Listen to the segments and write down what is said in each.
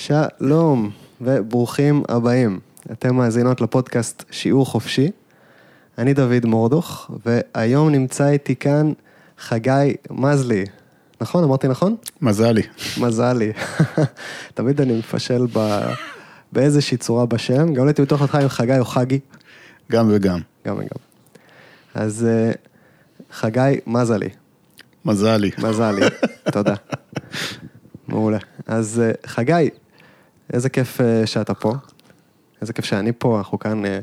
שלום וברוכים הבאים. אתם מאזינות לפודקאסט שיעור חופשי. אני דוד מורדוך, והיום נמצא איתי כאן חגי מזלי. נכון? אמרתי נכון? מזלי. מזלי. תמיד אני מפשל ב... באיזושהי צורה בשם, גם הייתי בטוח אותך עם חגי או חגי. גם וגם. גם וגם. אז אה, חגי מזלי. מזלי. מזלי, תודה. מעולה. אז אה, חגי, איזה כיף אה, שאתה פה. איזה כיף שאני פה, אנחנו כאן אה,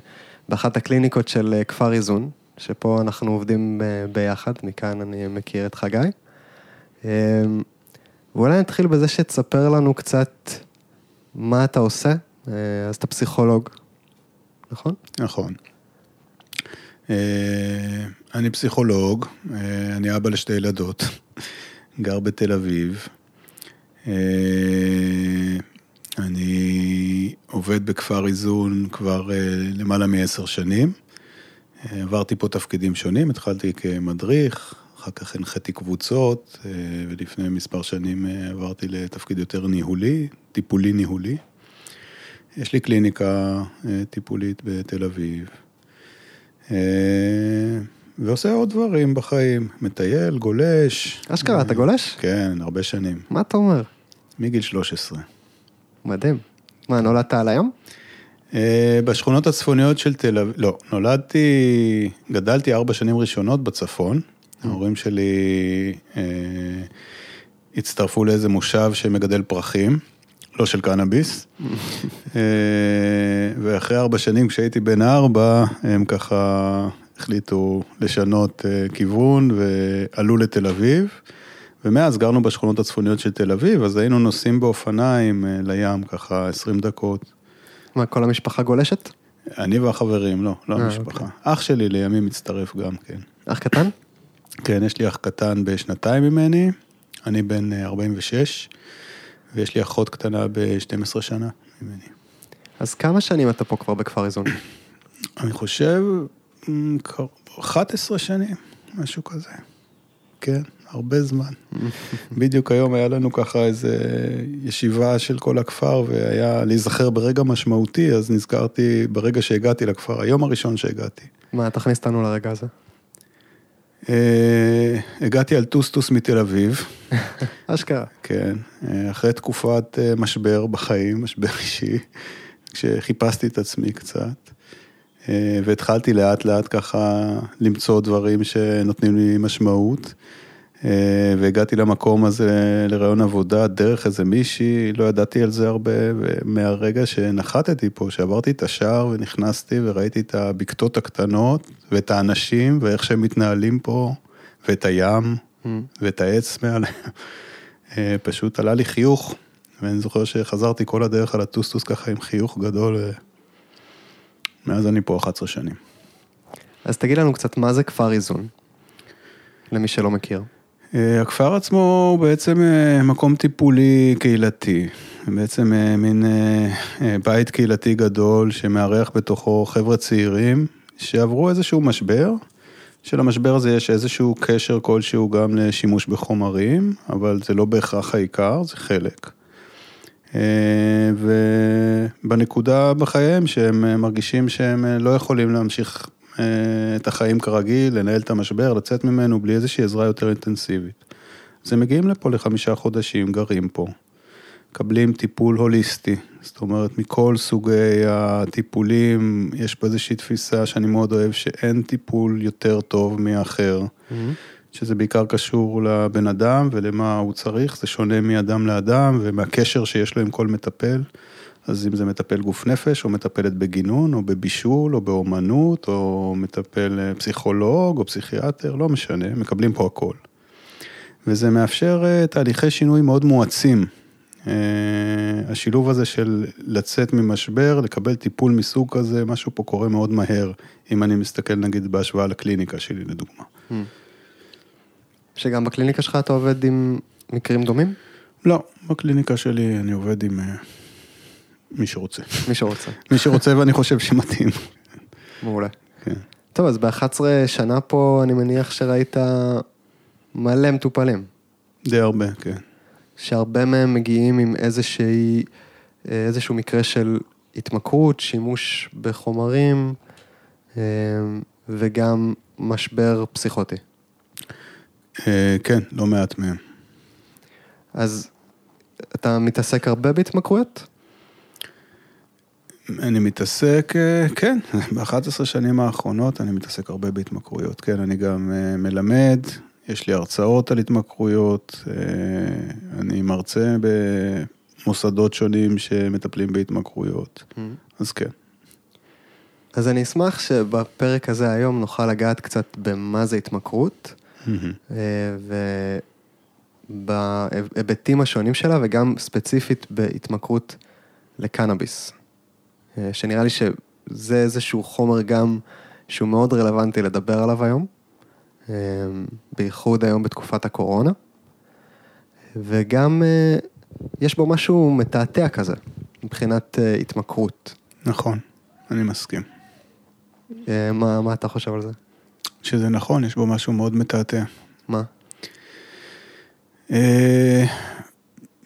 באחת הקליניקות של אה, כפר איזון, שפה אנחנו עובדים ביחד, מכאן אני מכיר את חגי. אה, ואולי נתחיל בזה שתספר לנו קצת מה אתה עושה. אז אתה פסיכולוג, נכון? נכון. אני פסיכולוג, אני אבא לשתי ילדות, גר בתל אביב. אני עובד בכפר איזון כבר אה, למעלה מעשר שנים. אה, עברתי פה תפקידים שונים, התחלתי כמדריך, אחר כך הנחיתי קבוצות, אה, ולפני מספר שנים עברתי לתפקיד יותר ניהולי, טיפולי ניהולי. יש לי קליניקה טיפולית בתל אביב, ועושה עוד דברים בחיים, מטייל, גולש. אשכרה, אתה גולש? כן, הרבה שנים, מה אתה אומר? מגיל 13. מדהים. מה, נולדת על הים? אה, בשכונות הצפוניות של תל אביב, לא, נולדתי, גדלתי ארבע שנים ראשונות בצפון. ההורים שלי אה, הצטרפו לאיזה מושב שמגדל פרחים, לא של קנאביס. אה, ואחרי ארבע שנים, כשהייתי בן ארבע, הם ככה החליטו לשנות אה, כיוון ועלו לתל אביב. ומאז גרנו בשכונות הצפוניות של תל אביב, אז היינו נוסעים באופניים אה, לים ככה 20 דקות. מה, כל המשפחה גולשת? אני והחברים, לא, לא אה, המשפחה. אח שלי לימים מצטרף גם, כן. אח קטן? כן, יש לי אח קטן בשנתיים ממני, אני בן אה, 46, ויש לי אחות קטנה ב-12 שנה ממני. אז כמה שנים אתה פה כבר בכפר איזון? אני חושב, מ, קר- 11 שנים, משהו כזה. כן, הרבה זמן. בדיוק היום היה לנו ככה איזה ישיבה של כל הכפר, והיה להיזכר ברגע משמעותי, אז נזכרתי ברגע שהגעתי לכפר, היום הראשון שהגעתי. מה, תכניס אותנו לרגע הזה. אה, הגעתי על טוסטוס מתל אביב, אשכרה. כן, אה, אחרי תקופת אה, משבר בחיים, משבר אישי, כשחיפשתי את עצמי קצת, אה, והתחלתי לאט לאט ככה למצוא דברים שנותנים לי משמעות, והגעתי למקום הזה לרעיון עבודה דרך איזה מישהי, לא ידעתי על זה הרבה, ומהרגע שנחתתי פה, שעברתי את השער ונכנסתי וראיתי את הבקתות הקטנות, ואת האנשים, ואיך שהם מתנהלים פה, ואת הים, ואת העץ מעליהם. אה, פשוט עלה לי חיוך, ואני זוכר שחזרתי כל הדרך על הטוסטוס ככה עם חיוך גדול, ומאז אני פה 11 שנים. אז תגיד לנו קצת מה זה כפר איזון, למי שלא מכיר. אה, הכפר עצמו הוא בעצם אה, מקום טיפולי קהילתי, בעצם אה, מין בית קהילתי גדול שמארח בתוכו חבר'ה צעירים שעברו איזשהו משבר, שלמשבר הזה יש איזשהו קשר כלשהו גם לשימוש בחומרים, אבל זה לא בהכרח העיקר, זה חלק. ובנקודה בחייהם שהם מרגישים שהם לא יכולים להמשיך את החיים כרגיל, לנהל את המשבר, לצאת ממנו בלי איזושהי עזרה יותר אינטנסיבית. אז הם מגיעים לפה לחמישה חודשים, גרים פה, מקבלים טיפול הוליסטי, זאת אומרת, מכל סוגי הטיפולים, יש פה איזושהי תפיסה שאני מאוד אוהב, שאין טיפול יותר טוב מאחר, שזה בעיקר קשור לבן אדם ולמה הוא צריך, זה שונה מאדם לאדם ומהקשר שיש לו עם כל מטפל. אז אם זה מטפל גוף נפש, או מטפלת בגינון, או בבישול, או באומנות, או מטפל אה, פסיכולוג, או פסיכיאטר, לא משנה, מקבלים פה הכל. וזה מאפשר אה, תהליכי שינוי מאוד מואצים. אה, השילוב הזה של לצאת ממשבר, לקבל טיפול מסוג כזה, משהו פה קורה מאוד מהר, אם אני מסתכל נגיד בהשוואה לקליניקה שלי לדוגמה. שגם בקליניקה שלך אתה עובד עם מקרים דומים? לא, בקליניקה שלי אני עובד עם מי שרוצה. מי שרוצה. מי שרוצה ואני חושב שמתאים. מעולה. כן. טוב, אז ב-11 שנה פה אני מניח שראית מלא מטופלים, די הרבה, כן. שהרבה מהם מגיעים עם איזושהי אה, איזשהו מקרה של התמכרות, שימוש בחומרים אה, וגם משבר פסיכוטי. אה, כן, לא מעט מהם. אז אתה מתעסק הרבה בהתמכרויות? אני מתעסק, אה, כן, ב-11 שנים האחרונות אני מתעסק הרבה בהתמכרויות. כן, אני גם אה, מלמד, יש לי הרצאות על התמכרויות, אה, אני מרצה במוסדות שונים שמטפלים בהתמכרויות, אז כן. אז אני אשמח שבפרק הזה היום נוכל לגעת קצת במה זה התמכרות, אה, ובהיבטים השונים שלה, וגם ספציפית בהתמכרות לקנאביס. אה, שנראה לי שזה איזשהו חומר גם שהוא מאוד רלוונטי לדבר עליו היום, אה, בייחוד היום בתקופת הקורונה, וגם אה, יש בו משהו מתעתע כזה, מבחינת התמכרות. נכון, אני מסכים. מה, מה אתה חושב על זה? שזה נכון, יש בו משהו מאוד מתעתע. מה?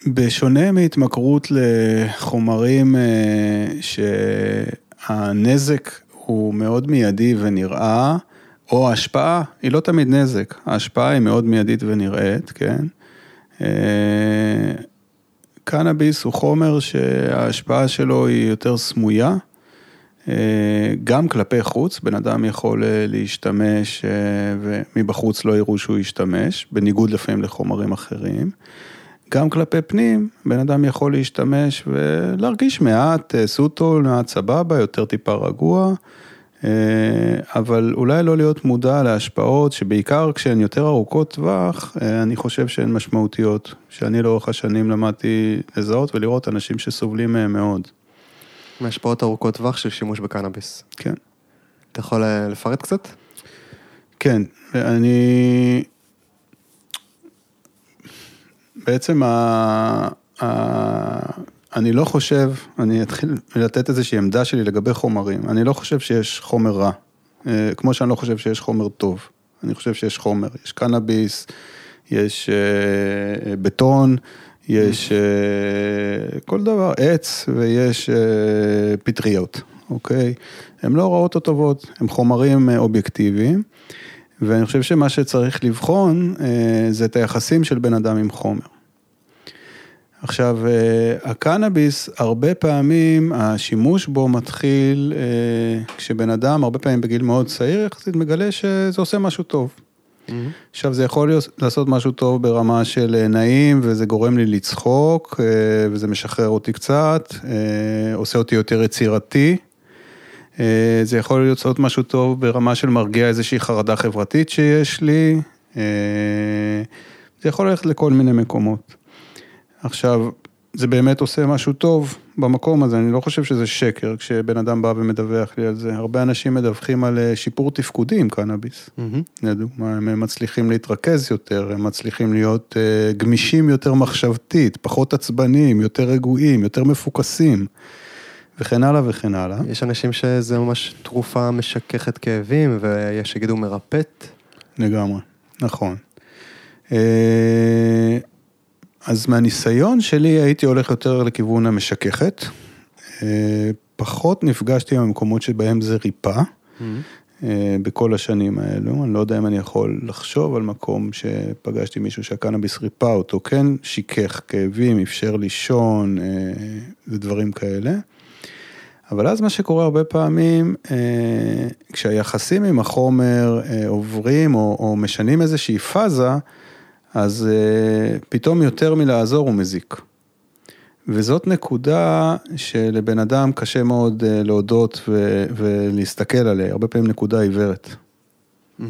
בשונה מהתמכרות לחומרים אה, שהנזק הוא מאוד מיידי ונראה, או ההשפעה היא לא תמיד נזק, ההשפעה היא מאוד מיידית ונראית, כן? אה, קנאביס הוא חומר שההשפעה שלו היא יותר סמויה, אה, גם כלפי חוץ, בן אדם יכול להשתמש ומבחוץ לא יראו שהוא ישתמש, בניגוד לפעמים לחומרים אחרים. גם כלפי פנים, בן אדם יכול להשתמש ולהרגיש מעט אה, סוטול, מעט סבבה, יותר טיפה רגוע, אה, אבל אולי לא להיות מודע להשפעות שבעיקר כשהן יותר ארוכות טווח, אה, אני חושב שהן משמעותיות, שאני לאורך השנים למדתי לזהות ולראות אנשים שסובלים מהם מאוד. מהשפעות ארוכות טווח של שימוש בקנאביס. כן. אתה יכול לפרט קצת? כן, אני בעצם ה... ה... אני לא חושב, אני אתחיל לתת איזושהי עמדה שלי לגבי חומרים, אני לא חושב שיש חומר רע, אה, כמו שאני לא חושב שיש חומר טוב, אני חושב שיש חומר, יש קנאביס, יש אה, בטון, יש אה, כל דבר, עץ ויש פטריות, אוקיי? הן לא רעות או טובות, הן חומרים אובייקטיביים. ואני חושב שמה שצריך לבחון אה, זה את היחסים של בן אדם עם חומר. עכשיו, אה, הקנאביס, הרבה פעמים השימוש בו מתחיל אה, כשבן אדם, הרבה פעמים בגיל מאוד צעיר, יחסית מגלה שזה עושה משהו טוב. Mm-hmm. עכשיו, זה יכול לעשות משהו טוב ברמה של נעים, וזה גורם לי לצחוק, וזה משחרר אותי קצת, עושה אותי יותר יצירתי. אה, זה יכול להיות משהו טוב ברמה של מרגיע איזושהי חרדה חברתית שיש לי, אה, זה יכול ללכת לכל מיני מקומות. עכשיו, זה באמת עושה משהו טוב במקום הזה, אני לא חושב שזה שקר כשבן אדם בא ומדווח לי על זה. הרבה אנשים מדווחים על אה, שיפור תפקודי עם קנאביס. Mm-hmm. לדוגמה, הם מצליחים להתרכז יותר, הם מצליחים להיות גמישים יותר מחשבתית, פחות עצבניים, יותר רגועים, יותר מפוקסים. וכן הלאה וכן הלאה. יש אנשים שזה ממש תרופה משככת כאבים, ויש שיגידו מרפאת. לגמרי, נכון. אה, אז מהניסיון שלי הייתי הולך יותר לכיוון המשככת. אה, פחות נפגשתי עם המקומות שבהם זה ריפא. Mm-hmm. אה, בכל השנים האלו, אני לא יודע אם אני יכול לחשוב על מקום שפגשתי מישהו שהקנאביס ריפא אותו, כן שיכך כאבים, אפשר לישון ודברים כאלה. אבל אז מה שקורה הרבה פעמים, אה, כשהיחסים עם החומר אה, עוברים או, או משנים איזושהי פאזה, אז אה, פתאום יותר מלעזור הוא מזיק. וזאת נקודה שלבן אדם קשה מאוד להודות ו- ולהסתכל עליה, הרבה פעמים נקודה עיוורת. Mm-hmm.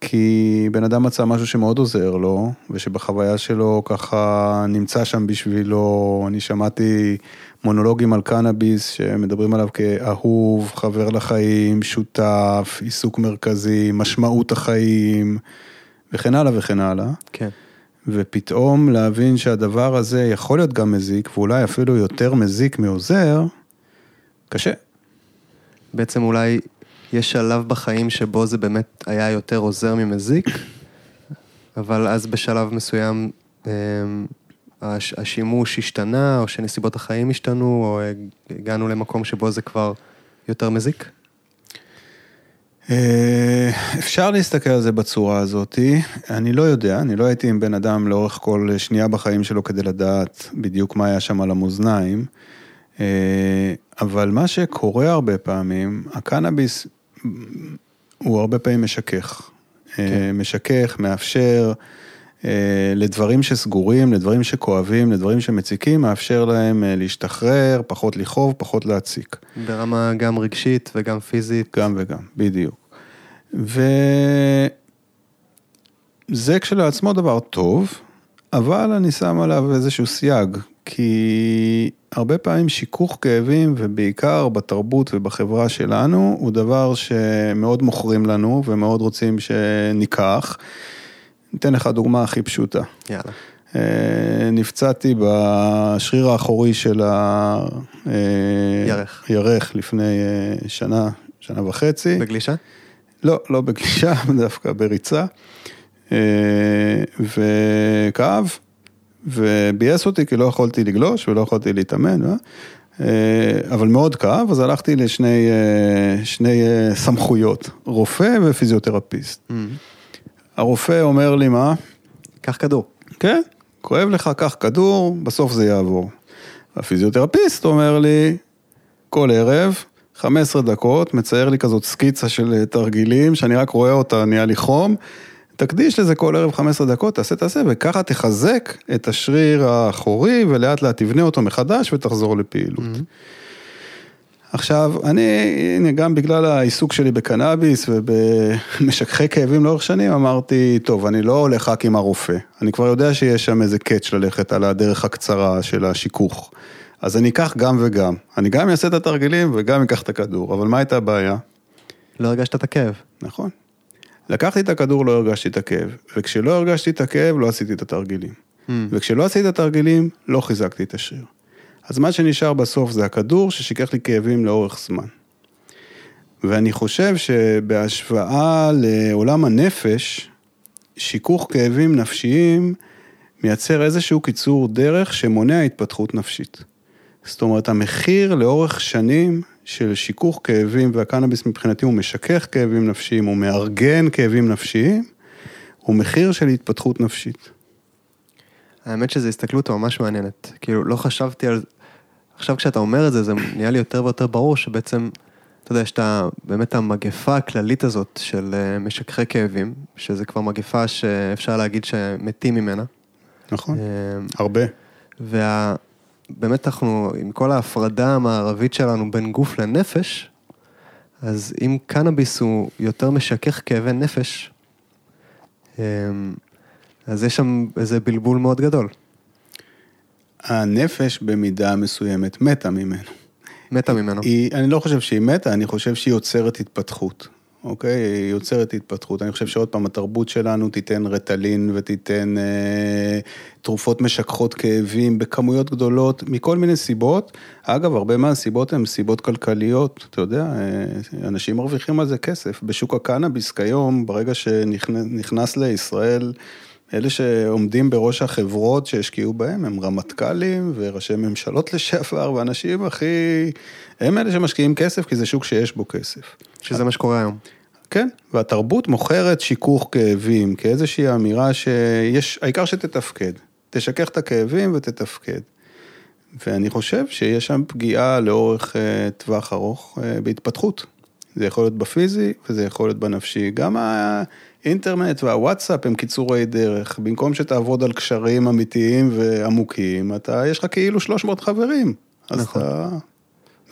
כי בן אדם מצא משהו שמאוד עוזר לו, ושבחוויה שלו ככה נמצא שם בשבילו, אני שמעתי מונולוגים על קנאביס שמדברים עליו כאהוב, חבר לחיים, שותף, עיסוק מרכזי, משמעות החיים, וכן הלאה וכן הלאה. כן. ופתאום להבין שהדבר הזה יכול להיות גם מזיק, ואולי אפילו יותר מזיק מעוזר, קשה. בעצם אולי יש שלב בחיים שבו זה באמת היה יותר עוזר ממזיק, אבל אז בשלב מסוים אמ, הש- השימוש השתנה, או שנסיבות החיים השתנו, או הגענו למקום שבו זה כבר יותר מזיק? אה, אפשר להסתכל על זה בצורה הזאתי, אני לא יודע, אני לא הייתי עם בן אדם לאורך כל שנייה בחיים שלו כדי לדעת בדיוק מה היה שם על המאזניים, אה, אבל מה שקורה הרבה פעמים, הקנאביס הוא הרבה פעמים משכך. כן. משכך, מאפשר אה, לדברים שסגורים, לדברים שכואבים, לדברים שמציקים, מאפשר להם להשתחרר, פחות לכאוב, פחות להציק. ברמה גם רגשית וגם פיזית. גם וגם, בדיוק. וזה כשלעצמו דבר טוב, אבל אני שם עליו איזשהו סייג, כי הרבה פעמים שיכוך כאבים, ובעיקר בתרבות ובחברה שלנו, הוא דבר שמאוד מוכרים לנו ומאוד רוצים שניקח. ניתן לך דוגמה הכי פשוטה. יאללה. אה, נפצעתי בשריר האחורי של הירך. הירך לפני אה, שנה, שנה וחצי. בגלישה? לא, לא בגלישה, דווקא בריצה. אה, וכאב, וביאס אותי כי לא יכולתי לגלוש ולא יכולתי להתאמן, אבל מאוד כאב, אז הלכתי לשני שני סמכויות, רופא ופיזיותרפיסט. Mm-hmm. הרופא אומר לי, מה? קח כדור. כן, כואב לך, קח כדור, בסוף זה יעבור. הפיזיותרפיסט אומר לי, כל ערב, 15 דקות, מצייר לי כזאת סקיצה של תרגילים, שאני רק רואה אותה, נהיה לי חום. תקדיש לזה כל ערב 15 דקות, תעשה, תעשה, וככה תחזק את השריר האחורי, ולאט לאט תבנה אותו מחדש ותחזור לפעילות. Mm-hmm. עכשיו, אני, הנה, גם בגלל העיסוק שלי בקנאביס ובמשככי כאבים לאורך שנים, אמרתי, טוב, אני לא הולך רק עם הרופא. אני כבר יודע שיש שם איזה קאץ' ללכת על הדרך הקצרה של השיכוך. אז אני אקח גם וגם. אני גם אעשה את התרגילים וגם אקח את הכדור, אבל מה הייתה הבעיה? לא הרגשת את הכאב. נכון. לקחתי את הכדור, לא הרגשתי את הכאב, וכשלא הרגשתי את הכאב, לא עשיתי את התרגילים. Mm. וכשלא עשיתי את התרגילים, לא חיזקתי את השריר. אז מה שנשאר בסוף זה הכדור ששיקח לי כאבים לאורך זמן. ואני חושב שבהשוואה לעולם הנפש, שיכוך כאבים נפשיים מייצר איזשהו קיצור דרך שמונע התפתחות נפשית. זאת אומרת, המחיר לאורך שנים של שיכוך כאבים, והקנאביס מבחינתי הוא משכך כאבים נפשיים, הוא מארגן כאבים נפשיים, הוא מחיר של התפתחות נפשית. האמת שזו הסתכלות ממש מעניינת. כאילו, לא חשבתי על... עכשיו כשאתה אומר את זה, זה נהיה לי יותר ויותר ברור שבעצם, אתה יודע, יש את ה... באמת המגפה הכללית הזאת של אה, משככי כאבים, שזה כבר מגפה שאפשר להגיד שמתים ממנה. נכון, אה, הרבה. ובאמת אנחנו, עם כל ההפרדה המערבית שלנו בין גוף לנפש, אז אם קנאביס הוא יותר משכך כאבי נפש, אה, אז יש שם איזה בלבול מאוד גדול. הנפש במידה מסוימת מתה ממנו. מתה ממנו. היא, אני לא חושב שהיא מתה, אני חושב שהיא יוצרת התפתחות. אוקיי? היא יוצרת התפתחות. אני חושב שעוד פעם, התרבות שלנו תיתן רטלין ותיתן אה, תרופות משככות כאבים בכמויות גדולות, מכל מיני סיבות. אגב, הרבה מהסיבות הן סיבות כלכליות, אתה יודע, אה, אנשים מרוויחים על זה כסף. בשוק הקנאביס כיום, ברגע שנכנס לישראל, אלה שעומדים בראש החברות שהשקיעו בהם הם רמטכ"לים וראשי ממשלות לשעבר ואנשים הכי... הם אלה שמשקיעים כסף כי זה שוק שיש בו כסף. שזה מה שקורה היום. כן, והתרבות מוכרת שיכוך כאבים כאיזושהי אמירה שיש, העיקר שתתפקד. תשכך את הכאבים ותתפקד. ואני חושב שיש שם פגיעה לאורך uh, טווח ארוך uh, בהתפתחות. זה יכול להיות בפיזי וזה יכול להיות בנפשי. גם ה... אינטרנט והוואטסאפ הם קיצורי דרך, במקום שתעבוד על קשרים אמיתיים ועמוקים, אתה, יש לך כאילו 300 חברים, אז נכון. אתה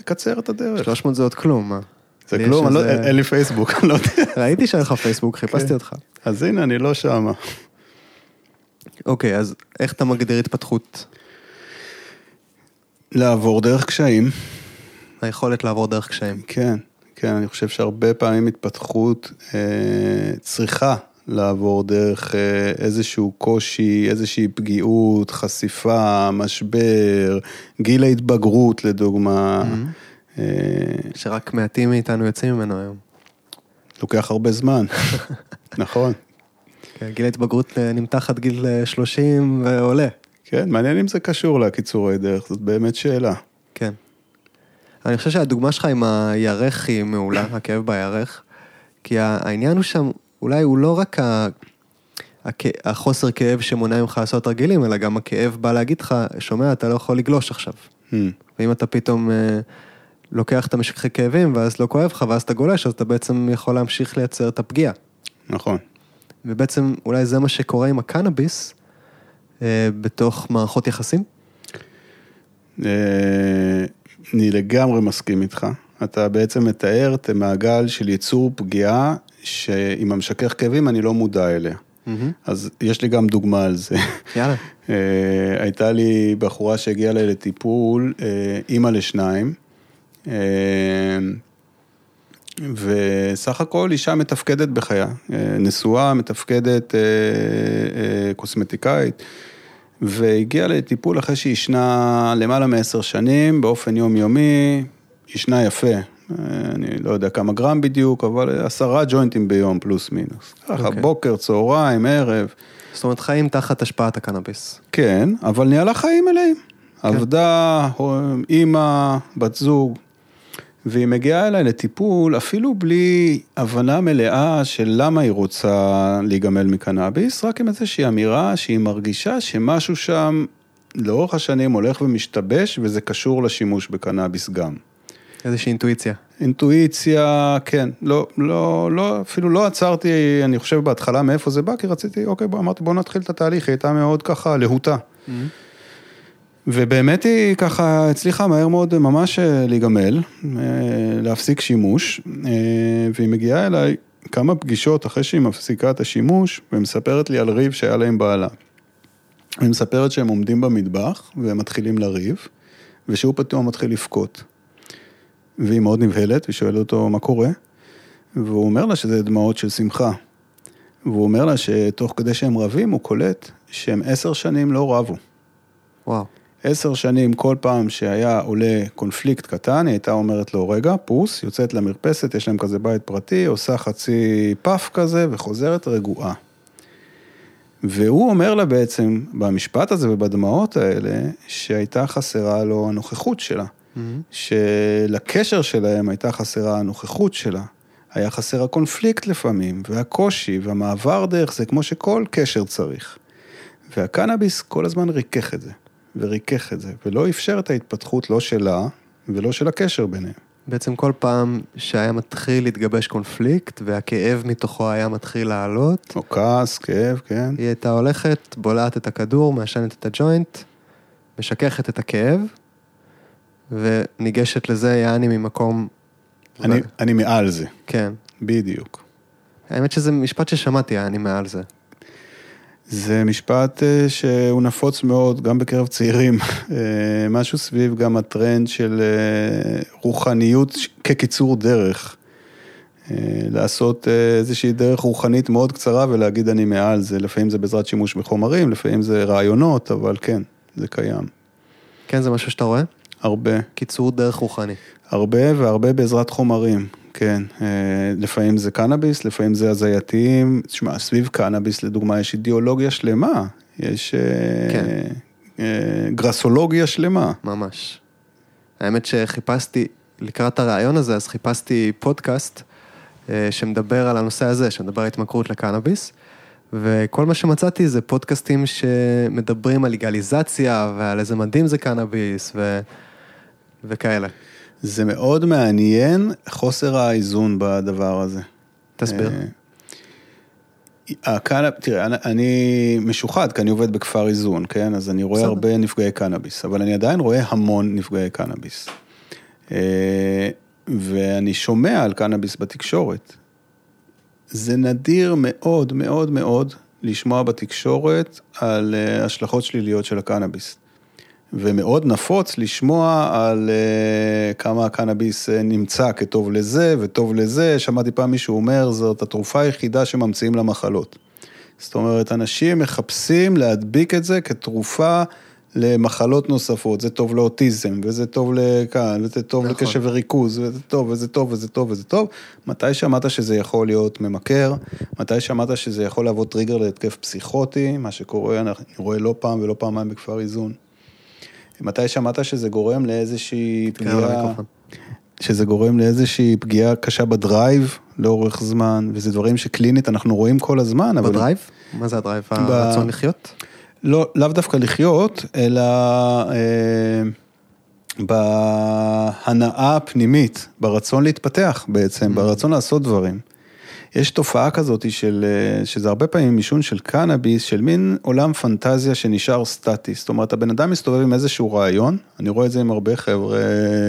מקצר את הדרך. 300 זה עוד כלום, מה? זה כלום, לא- אין לי פייסבוק, אני לא יודע. ראיתי שאין לך פייסבוק, חיפשתי כן. אותך. אז הנה, אני לא שמה. אוקיי, אז איך אתה מגדיר התפתחות? לעבור דרך קשיים. היכולת לעבור דרך קשיים. כן. כן, אני חושב שהרבה פעמים התפתחות אה, צריכה לעבור דרך אה, איזשהו קושי, איזושהי פגיעות, חשיפה, משבר, גיל ההתבגרות לדוגמה. Mm-hmm. אה, שרק מעטים מאיתנו יוצאים ממנו היום. לוקח הרבה זמן, נכון. כן, גיל ההתבגרות אה, נמתח עד גיל 30 אה, ועולה. כן, מעניין אם זה קשור לקיצורי דרך, זאת באמת שאלה. כן. אני חושב שהדוגמה שלך עם הירך היא מעולה, הכאב בירך, כי העניין הוא שם, אולי הוא לא רק ה... הכ- החוסר כאב שמונע ממך לעשות רגילים, אלא גם הכאב בא להגיד לך, שומע, אתה לא יכול לגלוש עכשיו. Hmm, ואם אתה פתאום אה, לוקח את המשככי כאבים, ואז לא כואב לך, ואז אתה גולש, אז אתה בעצם יכול להמשיך לייצר את הפגיעה. נכון. ובעצם אולי זה מה שקורה עם הקנאביס אה, בתוך מערכות יחסים. אה, אני לגמרי מסכים איתך. אתה בעצם מתאר את המעגל של ייצור פגיעה, שעם המשכך כאבים אני לא מודע אליה. אז יש לי גם דוגמה על זה. יאללה. אה, הייתה לי בחורה שהגיעה אליי לטיפול, אה, אימא לשניים, וסך הכל אישה מתפקדת בחייה, אה, נשואה, מתפקדת, אה, אה, קוסמטיקאית, והגיעה לטיפול אחרי שהיא ישנה למעלה מעשר שנים, באופן יומיומי, ישנה יפה. אני לא יודע כמה גרם בדיוק, אבל עשרה ג'וינטים ביום פלוס מינוס. ככה, אוקיי. בוקר, צהריים, ערב. זאת אומרת, חיים תחת השפעת הקנאביס. כן, אבל ניהלה חיים מלאים. כן. עבדה, אימא, בת זוג, והיא מגיעה אליי לטיפול אפילו בלי הבנה מלאה של למה היא רוצה להיגמל מקנאביס, רק עם איזושהי אמירה שהיא מרגישה שמשהו שם לאורך השנים הולך ומשתבש וזה קשור לשימוש בקנאביס גם. איזושהי אינטואיציה. אינטואיציה, כן, לא, לא, לא, אפילו לא עצרתי, אני חושב בהתחלה מאיפה זה בא, כי רציתי, אוקיי, בוא, אמרתי בוא נתחיל את התהליך, היא הייתה מאוד ככה להוטה. ובאמת היא ככה הצליחה מהר מאוד ממש אה, להיגמל, אה, להפסיק שימוש, אה, והיא מגיעה אליי כמה פגישות אחרי שהיא מפסיקה את השימוש, ומספרת לי על ריב שהיה לה עם בעלה. היא מספרת שהם עומדים במטבח, והם מתחילים לריב, ושהוא פתאום מתחיל לבכות. והיא מאוד נבהלת, והיא שואלת אותו מה קורה, והוא אומר לה שזה דמעות של שמחה. והוא אומר לה שתוך כדי שהם רבים, הוא קולט שהם עשר שנים לא רבו. וואו. עשר שנים, כל פעם שהיה עולה קונפליקט קטן, היא הייתה אומרת לו, רגע, פוס, יוצאת למרפסת, יש להם כזה בית פרטי, עושה חצי פאף כזה, וחוזרת רגועה. והוא אומר לה בעצם, במשפט הזה ובדמעות האלה, שהייתה חסרה לו הנוכחות שלה. שלקשר שלהם הייתה חסרה הנוכחות שלה. היה חסר הקונפליקט לפעמים, והקושי, והמעבר דרך זה, כמו שכל קשר צריך. והקנאביס כל הזמן ריכך את זה, וריכך את זה, ולא אפשר את ההתפתחות לא שלה ולא של הקשר ביניהם. בעצם כל פעם שהיה מתחיל להתגבש קונפליקט, והכאב מתוכו היה מתחיל לעלות, או כעס, כאב, כן. היא הייתה הולכת, בולעת את הכדור, מעשנת את הג'וינט, משככת את הכאב, וניגשת לזה יעני ממקום... אני, אני מעל זה, כן. בדיוק. האמת שזה משפט ששמעתי, אני מעל זה. זה משפט אה, שהוא נפוץ מאוד, גם בקרב צעירים. אה, משהו סביב גם הטרנד של אה, רוחניות כקיצור דרך. לעשות איזושהי דרך רוחנית מאוד קצרה ולהגיד אני מעל זה. לפעמים זה בעזרת שימוש בחומרים, לפעמים זה רעיונות, אבל כן, זה קיים. כן, זה משהו שאתה רואה? הרבה. קיצור דרך רוחני. הרבה והרבה בעזרת חומרים, כן. לפעמים זה קנאביס, לפעמים זה הזייתיים. תשמע, סביב קנאביס, לדוגמה, יש אידיאולוגיה שלמה. יש כן. גרסולוגיה שלמה. ממש. האמת שחיפשתי, לקראת הרעיון הזה, אז חיפשתי פודקאסט אה, שמדבר על הנושא הזה, שמדבר על התמכרות לקנאביס, וכל מה שמצאתי זה פודקאסטים שמדברים על לגליזציה ועל איזה מדהים זה קנאביס ו... וכאלה. זה מאוד מעניין חוסר האיזון בדבר הזה. תסביר. הקנאב, תראה, אני- אני משוחד, כי אני עובד בכפר איזון, כן? אז אני רואה בסדר. הרבה נפגעי קנאביס, אבל אני עדיין רואה המון נפגעי קנאביס. אה, ואני שומע על קנאביס בתקשורת. זה נדיר מאוד מאוד מאוד לשמוע בתקשורת על אה, השלכות שליליות של הקנאביס. ומאוד נפוץ לשמוע על uh, כמה הקנאביס uh, נמצא כטוב לזה וטוב לזה. שמעתי פעם מישהו אומר, זאת התרופה היחידה שממציאים למחלות. זאת אומרת, אנשים מחפשים להדביק את זה כתרופה למחלות נוספות, זה טוב לאוטיזם, וזה טוב לכאן, וזה טוב נכון. לקשב וריכוז, וזה טוב, וזה טוב, וזה טוב, וזה טוב. מתי שמעת שזה יכול להיות ממכר? מתי שמעת שזה יכול להוות טריגר להתקף פסיכוטי? מה שקורה, אני רואה לא פעם ולא פעמיים בכפר איזון. מתי שמעת שזה גורם לאיזושהי קרב פגיעה. שזה גורם לאיזושהי פגיעה קשה ב drive לאורך זמן, וזה דברים שקלינית אנחנו רואים כל הזמן, אבל... ב drive? מה זה ה drive? הרצון לחיות? לא, לאו דווקא לחיות, אלא אה, בהנאה הפנימית, ברצון להתפתח בעצם, ברצון לעשות דברים. יש תופעה כזאת של, אה, שזה הרבה פעמים עישון של קנאביס, של מין עולם פנטזיה שנשאר סטטי. זאת אומרת, הבן אדם מסתובב עם איזשהו רעיון, אני רואה את זה עם הרבה חבר'ה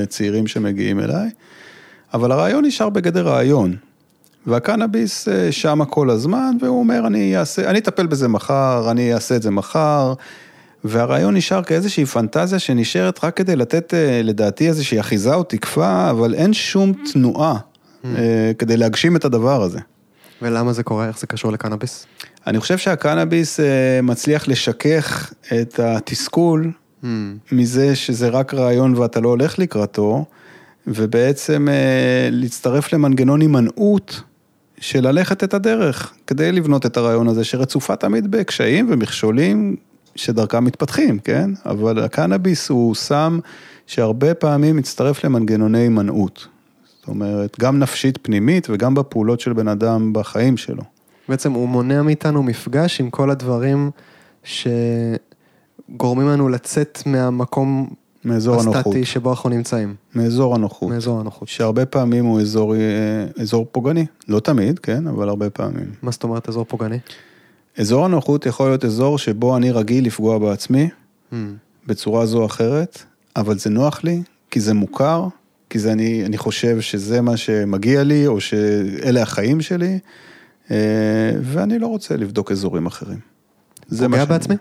צעירים שמגיעים אליי, אבל הרעיון נשאר בגדר רעיון. והקנאביס אה, שמה כל הזמן, והוא אומר, אני אעשה, אני אטפל בזה מחר, אני אעשה את זה מחר, והרעיון נשאר כאיזושהי פנטזיה שנשארת רק כדי לתת, אה, לדעתי, איזושהי אחיזה או תקווה, אבל אין שום תנועה כדי להגשים את הדבר הזה. ולמה זה קורה? איך זה קשור לקנאביס? אני חושב שהקנאביס אה, מצליח לשכך את התסכול Hmm. מזה שזה רק רעיון ואתה לא הולך לקראתו, ובעצם אה, להצטרף למנגנון הימנעות של ללכת את הדרך, כדי לבנות את הרעיון הזה, שרצופה תמיד בקשיים ומכשולים שדרכם מתפתחים, כן? אבל הקנאביס הוא סם שהרבה פעמים מצטרף למנגנוני הימנעות. אומרת, גם נפשית פנימית וגם בפעולות של בן אדם בחיים שלו. בעצם הוא מונע מאיתנו מפגש עם כל הדברים שגורמים לנו לצאת מהמקום מאזור הנוחות. הסטטי שבו אנחנו נמצאים, מאזור הנוחות. מאזור הנוחות. שהרבה פעמים הוא אזור, אה, אזור פוגעני. לא תמיד, כן, אבל הרבה פעמים. מה זאת אומרת אזור פוגעני? אזור הנוחות יכול להיות אזור שבו אני רגיל לפגוע בעצמי Hmm. בצורה זו או אחרת, אבל זה נוח לי, כי זה מוכר, כי זה אני, אני חושב שזה מה שמגיע לי, או שאלה החיים שלי, אה, ואני לא רוצה לבדוק אזורים אחרים. זה מה פוגע שאני- בעצמי?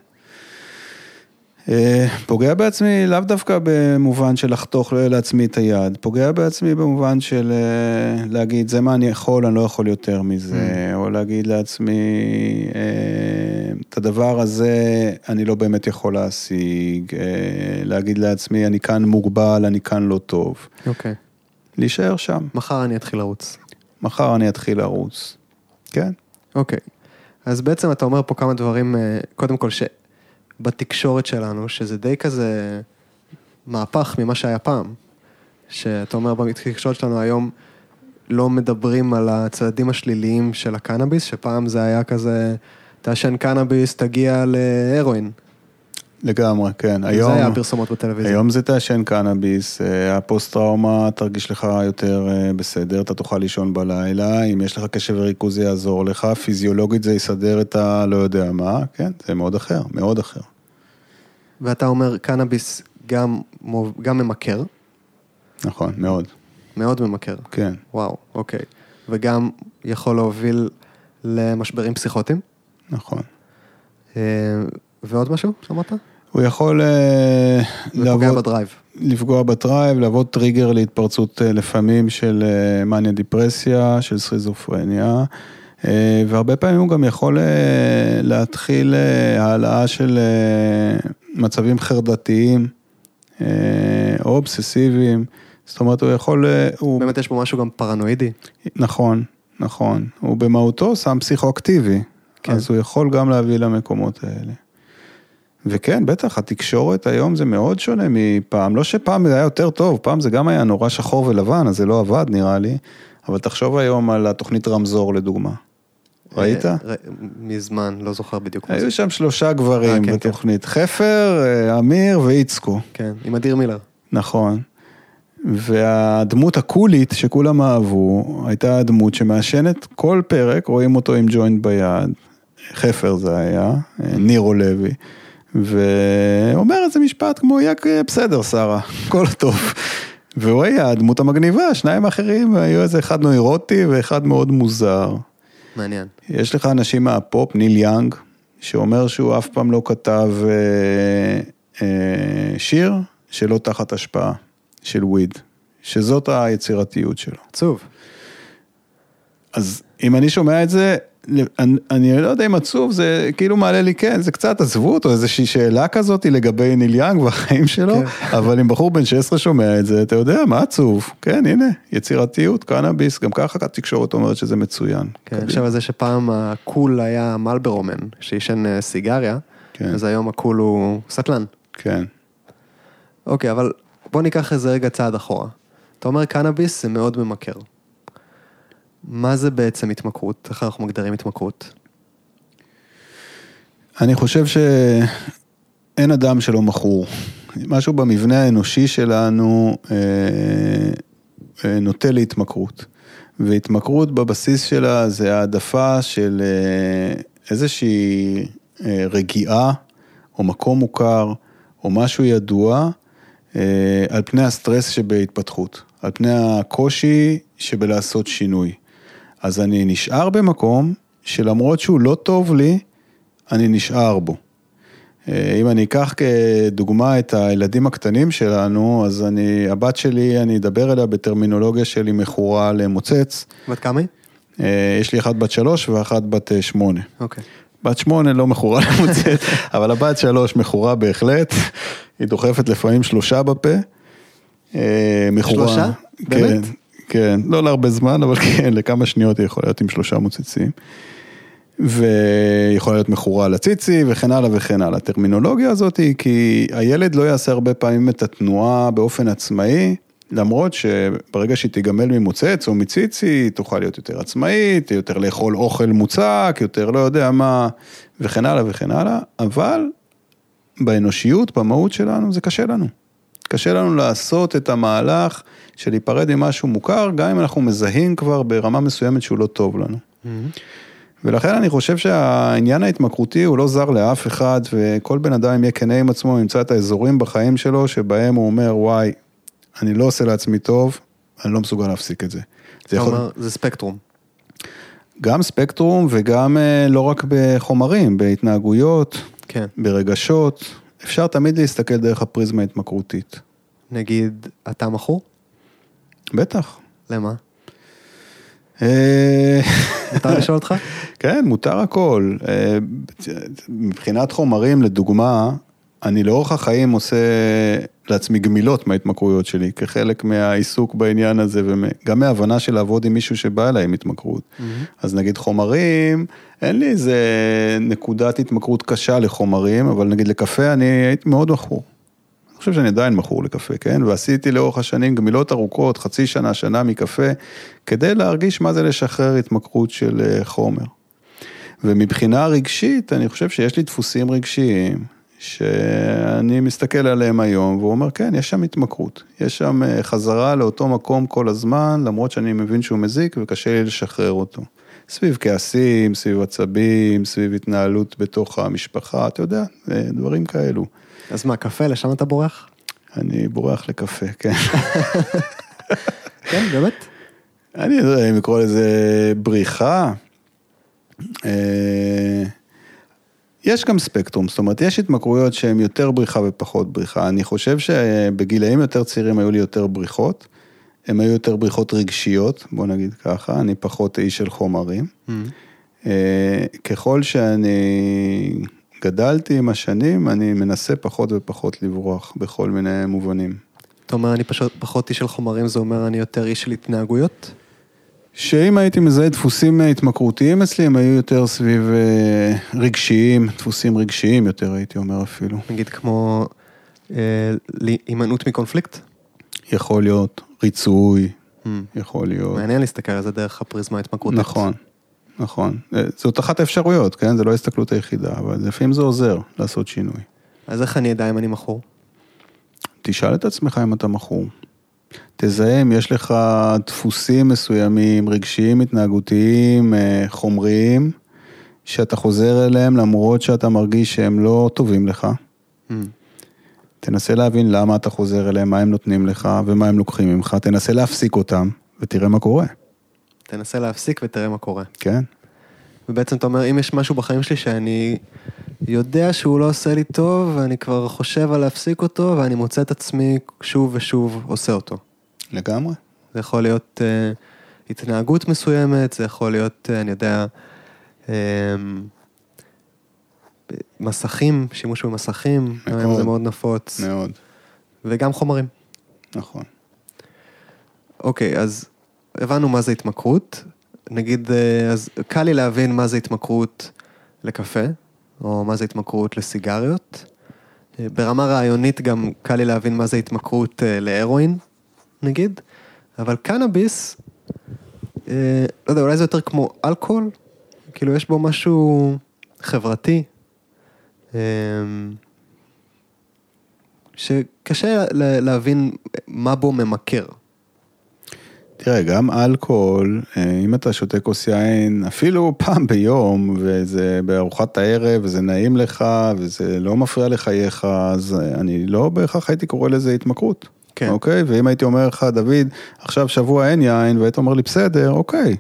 אה, פוגע בעצמי לאו דווקא במובן של לחתוך לעצמי את היד, פוגע בעצמי במובן של אה, להגיד זה מה אני יכול, אני לא יכול יותר מזה, או להגיד לעצמי אה, את הדבר הזה אני לא באמת יכול להשיג, להגיד לעצמי אני כאן מוגבל, אני כאן לא טוב, אוקיי. להישאר שם, מחר אני אתחיל לרוץ. מחר אני אתחיל לרוץ, כן? אוקיי. אז בעצם אתה אומר פה כמה דברים, קודם כל שבתקשורת שלנו, שזה די כזה מהפך ממה שהיה פעם. שאתה אומר בתקשורת שלנו היום לא מדברים על הצעדים השליליים של הקנאביס, שפעם זה היה כזה, תעשן קנאביס, תגיע להרואין. לגמרי, כן, זה היום... היה הפרסומות בטלוויזיה. היום זה תעשן קנאביס, אה, הפוסט טראומה תרגיש לך יותר אה, בסדר, אתה תוכל לישון בלילה, אם יש לך קשב וריכוז זה יעזור לך, פיזיולוגית זה יסדר את ה... לא יודע מה, כן, זה מאוד אחר, מאוד אחר. ואתה אומר קנאביס גם, גם ממכר, נכון, מאוד, מאוד ממכר. כן. וואו, אוקיי. וגם יכול להוביל למשברים פסיכוטיים. נכון. אה, ועוד משהו שאמרת? הוא יכול אה, לעבוד, ב drive. לפגוע ב drive, להוות טריגר להתפרצות אה, לפעמים של אה, מניה דיפרסיה, של סכיזופרניה, והרבה פעמים הוא גם יכול להתחיל אה, העלאה של מצבים חרדתיים או אובססיביים, זאת אומרת הוא יכול, הוא, באמת יש פה משהו גם פרנואידי. נכון, נכון, הוא במהותו סם פסיכואקטיבי, כן. אז הוא יכול גם להביא למקומות האלה. וכן, בטח, התקשורת היום זה מאוד שונה מפעם, לא שפעם זה היה יותר טוב, פעם זה גם היה נורא שחור ולבן, אז זה לא עבד נראה לי, אבל תחשוב היום על התוכנית רמזור לדוגמה. ראית? אה, מזמן, לא זוכר בדיוק. היו שם שלושה גברים אה, כן, בתוכנית, חפר, אה, אמיר ואיצקו. כן, עם אדיר מילר. נכון. והדמות הקולית שכולם אהבו, הייתה הדמות שמעשנת כל פרק, רואים אותו עם ג'וינט ביד, חפר זה היה, נירו לוי, ואומר איזה משפט כמו, יק, בסדר שרה, הכל טוב. והוא היה הדמות המגניבה, שניים האחרים היו איזה אחד נוירוטי ואחד מאוד מוזר. מעניין. יש לך אנשים מהפופ, ניל יאנג, שאומר שהוא אף פעם לא כתב אה, אה, שיר שלא תחת השפעה של weed, שזאת היצירתיות שלו. עצוב. אז אם אני שומע את זה, אני, אני לא יודע אם עצוב, זה כאילו מעלה לי, כן, זה קצת עצבות או איזושהי שאלה כזאת לגבי ניל יאנג והחיים שלו, כן. אבל אם בחור בן 16 שומע את זה, אתה יודע, מה עצוב? כן, הנה, יצירתיות, קנאביס, גם ככה התקשורת אומרת שזה מצוין. כן, חושב על זה שפעם הקול היה מלברומן, שעישן אה, סיגריה, כן. אז היום הקול הוא סטלן. כן. אוקיי, אבל בוא ניקח איזה רגע צעד אחורה. אתה אומר קנאביס זה מאוד ממכר. מה זה בעצם התמכרות? איך אנחנו מגדירים התמכרות? אני חושב שאין אדם שלא מכור. משהו במבנה האנושי שלנו אה, אה, נוטה להתמכרות. והתמכרות בבסיס שלה זה העדפה של אה, איזושהי אה, רגיעה, או מקום מוכר, או משהו ידוע, על פני הסטרס שבהתפתחות, על פני הקושי שבלעשות שינוי. אז אני נשאר במקום שלמרות שהוא לא טוב לי, אני נשאר בו. אה, אם אני אקח כדוגמה את הילדים הקטנים שלנו, אז אני, הבת שלי, אני אדבר אליה בטרמינולוגיה שלי מכורה למוצץ. בת כמה היא? אה, יש לי אחת בת שלוש ואחת בת אה, שמונה. אוקיי. בת שמונה לא מכורה למוצץ, אבל הבת שלוש מכורה בהחלט, היא דוחפת לפעמים שלושה בפה. מכורה. שלושה? באמת? כן. לא להרבה זמן, אבל כן, לכמה שניות היא יכולה להיות עם שלושה מוצצים. ויכולה להיות מכורה לציצי וכן הלאה וכן הלאה. הטרמינולוגיה הזאת היא כי הילד לא יעשה הרבה פעמים את התנועה באופן עצמאי, למרות שברגע שהיא תיגמל ממוצץ או מציצי, היא תוכל להיות יותר עצמאית, יותר לאכול אוכל מוצק, יותר לא יודע מה, וכן הלאה וכן הלאה, אבל באנושיות, במהות שלנו, זה קשה לנו. קשה לנו לעשות את המהלך של להיפרד ממשהו מוכר, גם אם אנחנו מזהים כבר ברמה מסוימת שהוא לא טוב לנו. Mm-hmm. ולכן אני חושב שהעניין ההתמכרותי הוא לא זר לאף אחד, וכל בן אדם יהיה כנה עם עצמו, ימצא את האזורים בחיים שלו, שבהם הוא אומר, וואי, אני לא עושה לעצמי טוב, אני לא מסוגל להפסיק את זה. זה יכול... אומר, זה ספקטרום. גם ספקטרום וגם אה, לא רק בחומרים, בהתנהגויות, כן. ברגשות, אפשר תמיד להסתכל דרך הפריזמה ההתמכרותית. נגיד, אתה מכור? בטח. למה? אה, מותר לשאול אותך? כן, מותר הכל. אה, מבחינת חומרים, לדוגמה, אני לאורך החיים עושה לעצמי גמילות מההתמכרויות שלי, כחלק מהעיסוק בעניין הזה, וגם מההבנה של לעבוד עם מישהו שבא אליי עם התמכרות. Mm-hmm. אז נגיד חומרים, אין לי איזה נקודת התמכרות קשה לחומרים, אבל נגיד לקפה אני הייתי מאוד מכור. אני חושב שאני עדיין מכור לקפה, כן? ועשיתי לאורך השנים גמילות ארוכות, חצי שנה, שנה מקפה, כדי להרגיש מה זה לשחרר התמכרות של אה, חומר. ומבחינה רגשית, אני חושב שיש לי דפוסים רגשיים, שאני מסתכל עליהם היום, והוא אומר, כן, יש שם התמכרות. יש שם אה, חזרה לאותו מקום כל הזמן, למרות שאני מבין שהוא מזיק וקשה לי לשחרר אותו. סביב כעסים, סביב עצבים, סביב התנהלות בתוך המשפחה, אתה יודע, אה, דברים כאלו. אז מה, קפה, לשם אתה בורח? אני בורח לקפה, כן. כן, באמת? אני לא יודע אם לקרוא לזה בריחה. יש גם ספקטרום, זאת אומרת, יש התמכרויות שהן יותר בריחה ופחות בריחה. אני חושב שבגילאים יותר צעירים היו לי יותר בריחות, הן היו יותר בריחות רגשיות, בוא נגיד ככה, אני פחות איש של חומרים. Mm-hmm. אה, ככל שאני גדלתי עם השנים, אני מנסה פחות ופחות לברוח בכל מיני מובנים. אתה אומר, אני פשוט פחות איש של חומרים, זה אומר אני יותר איש של התנהגויות? שאם הייתי מזהה דפוסים התמכרותיים אצלי, הם היו יותר סביב אה, רגשיים, דפוסים רגשיים יותר, הייתי אומר אפילו. נגיד כמו אה, הימנעות מקונפליקט? יכול להיות, ריצוי, mm. יכול להיות. מעניין להסתכל על זה דרך הפריזמה ההתמכרותית. נכון. נכון. אה, זאת אחת האפשרויות, כן? זה לא ההסתכלות היחידה, אבל לפעמים זה עוזר לעשות שינוי. אז איך אני אדע אם אני מכור? תשאל את עצמך אם אתה מכור. תזהה אם יש לך דפוסים מסוימים, רגשיים, התנהגותיים, אה, חומריים, שאתה חוזר אליהם למרות שאתה מרגיש שהם לא טובים לך. Mm. תנסה להבין למה אתה חוזר אליהם, מה הם נותנים לך ומה הם לוקחים ממך, תנסה להפסיק אותם ותראה מה קורה. תנסה להפסיק ותראה מה קורה. כן. ובעצם אתה אומר, אם יש משהו בחיים שלי שאני יודע שהוא לא עושה לי טוב, ואני כבר חושב על להפסיק אותו, ואני מוצא את עצמי שוב ושוב עושה אותו. לגמרי. זה יכול להיות uh, התנהגות מסוימת, זה יכול להיות, uh, אני יודע, אמ, מסכים, שימוש במסכים, מאוד. היום זה מאוד נפוץ, מאוד, וגם חומרים. נכון. אוקיי, אז הבנו מה זה התמכרות. נגיד, אה, אז קל לי להבין מה זה התמכרות לקפה, או מה זה התמכרות לסיגריות. אה, ברמה רעיונית גם קל לי להבין מה זה התמכרות אה, להרואין, נגיד. אבל קנאביס, אה, לא יודע, אולי זה יותר כמו אלכוהול, כאילו יש בו משהו חברתי, אה, שקשה להבין מה בו ממכר. תראה, גם אלכוהול, אה, אם אתה שותה כוס יין אפילו פעם ביום, וזה בארוחת הערב, וזה נעים לך, וזה לא מפריע לחייך, אז אה, אני לא בהכרח הייתי קורא לזה התמכרות. כן. אוקיי? ואם הייתי אומר לך, דוד, עכשיו שבוע אין יין, והיית אומר לי, בסדר, אוקיי.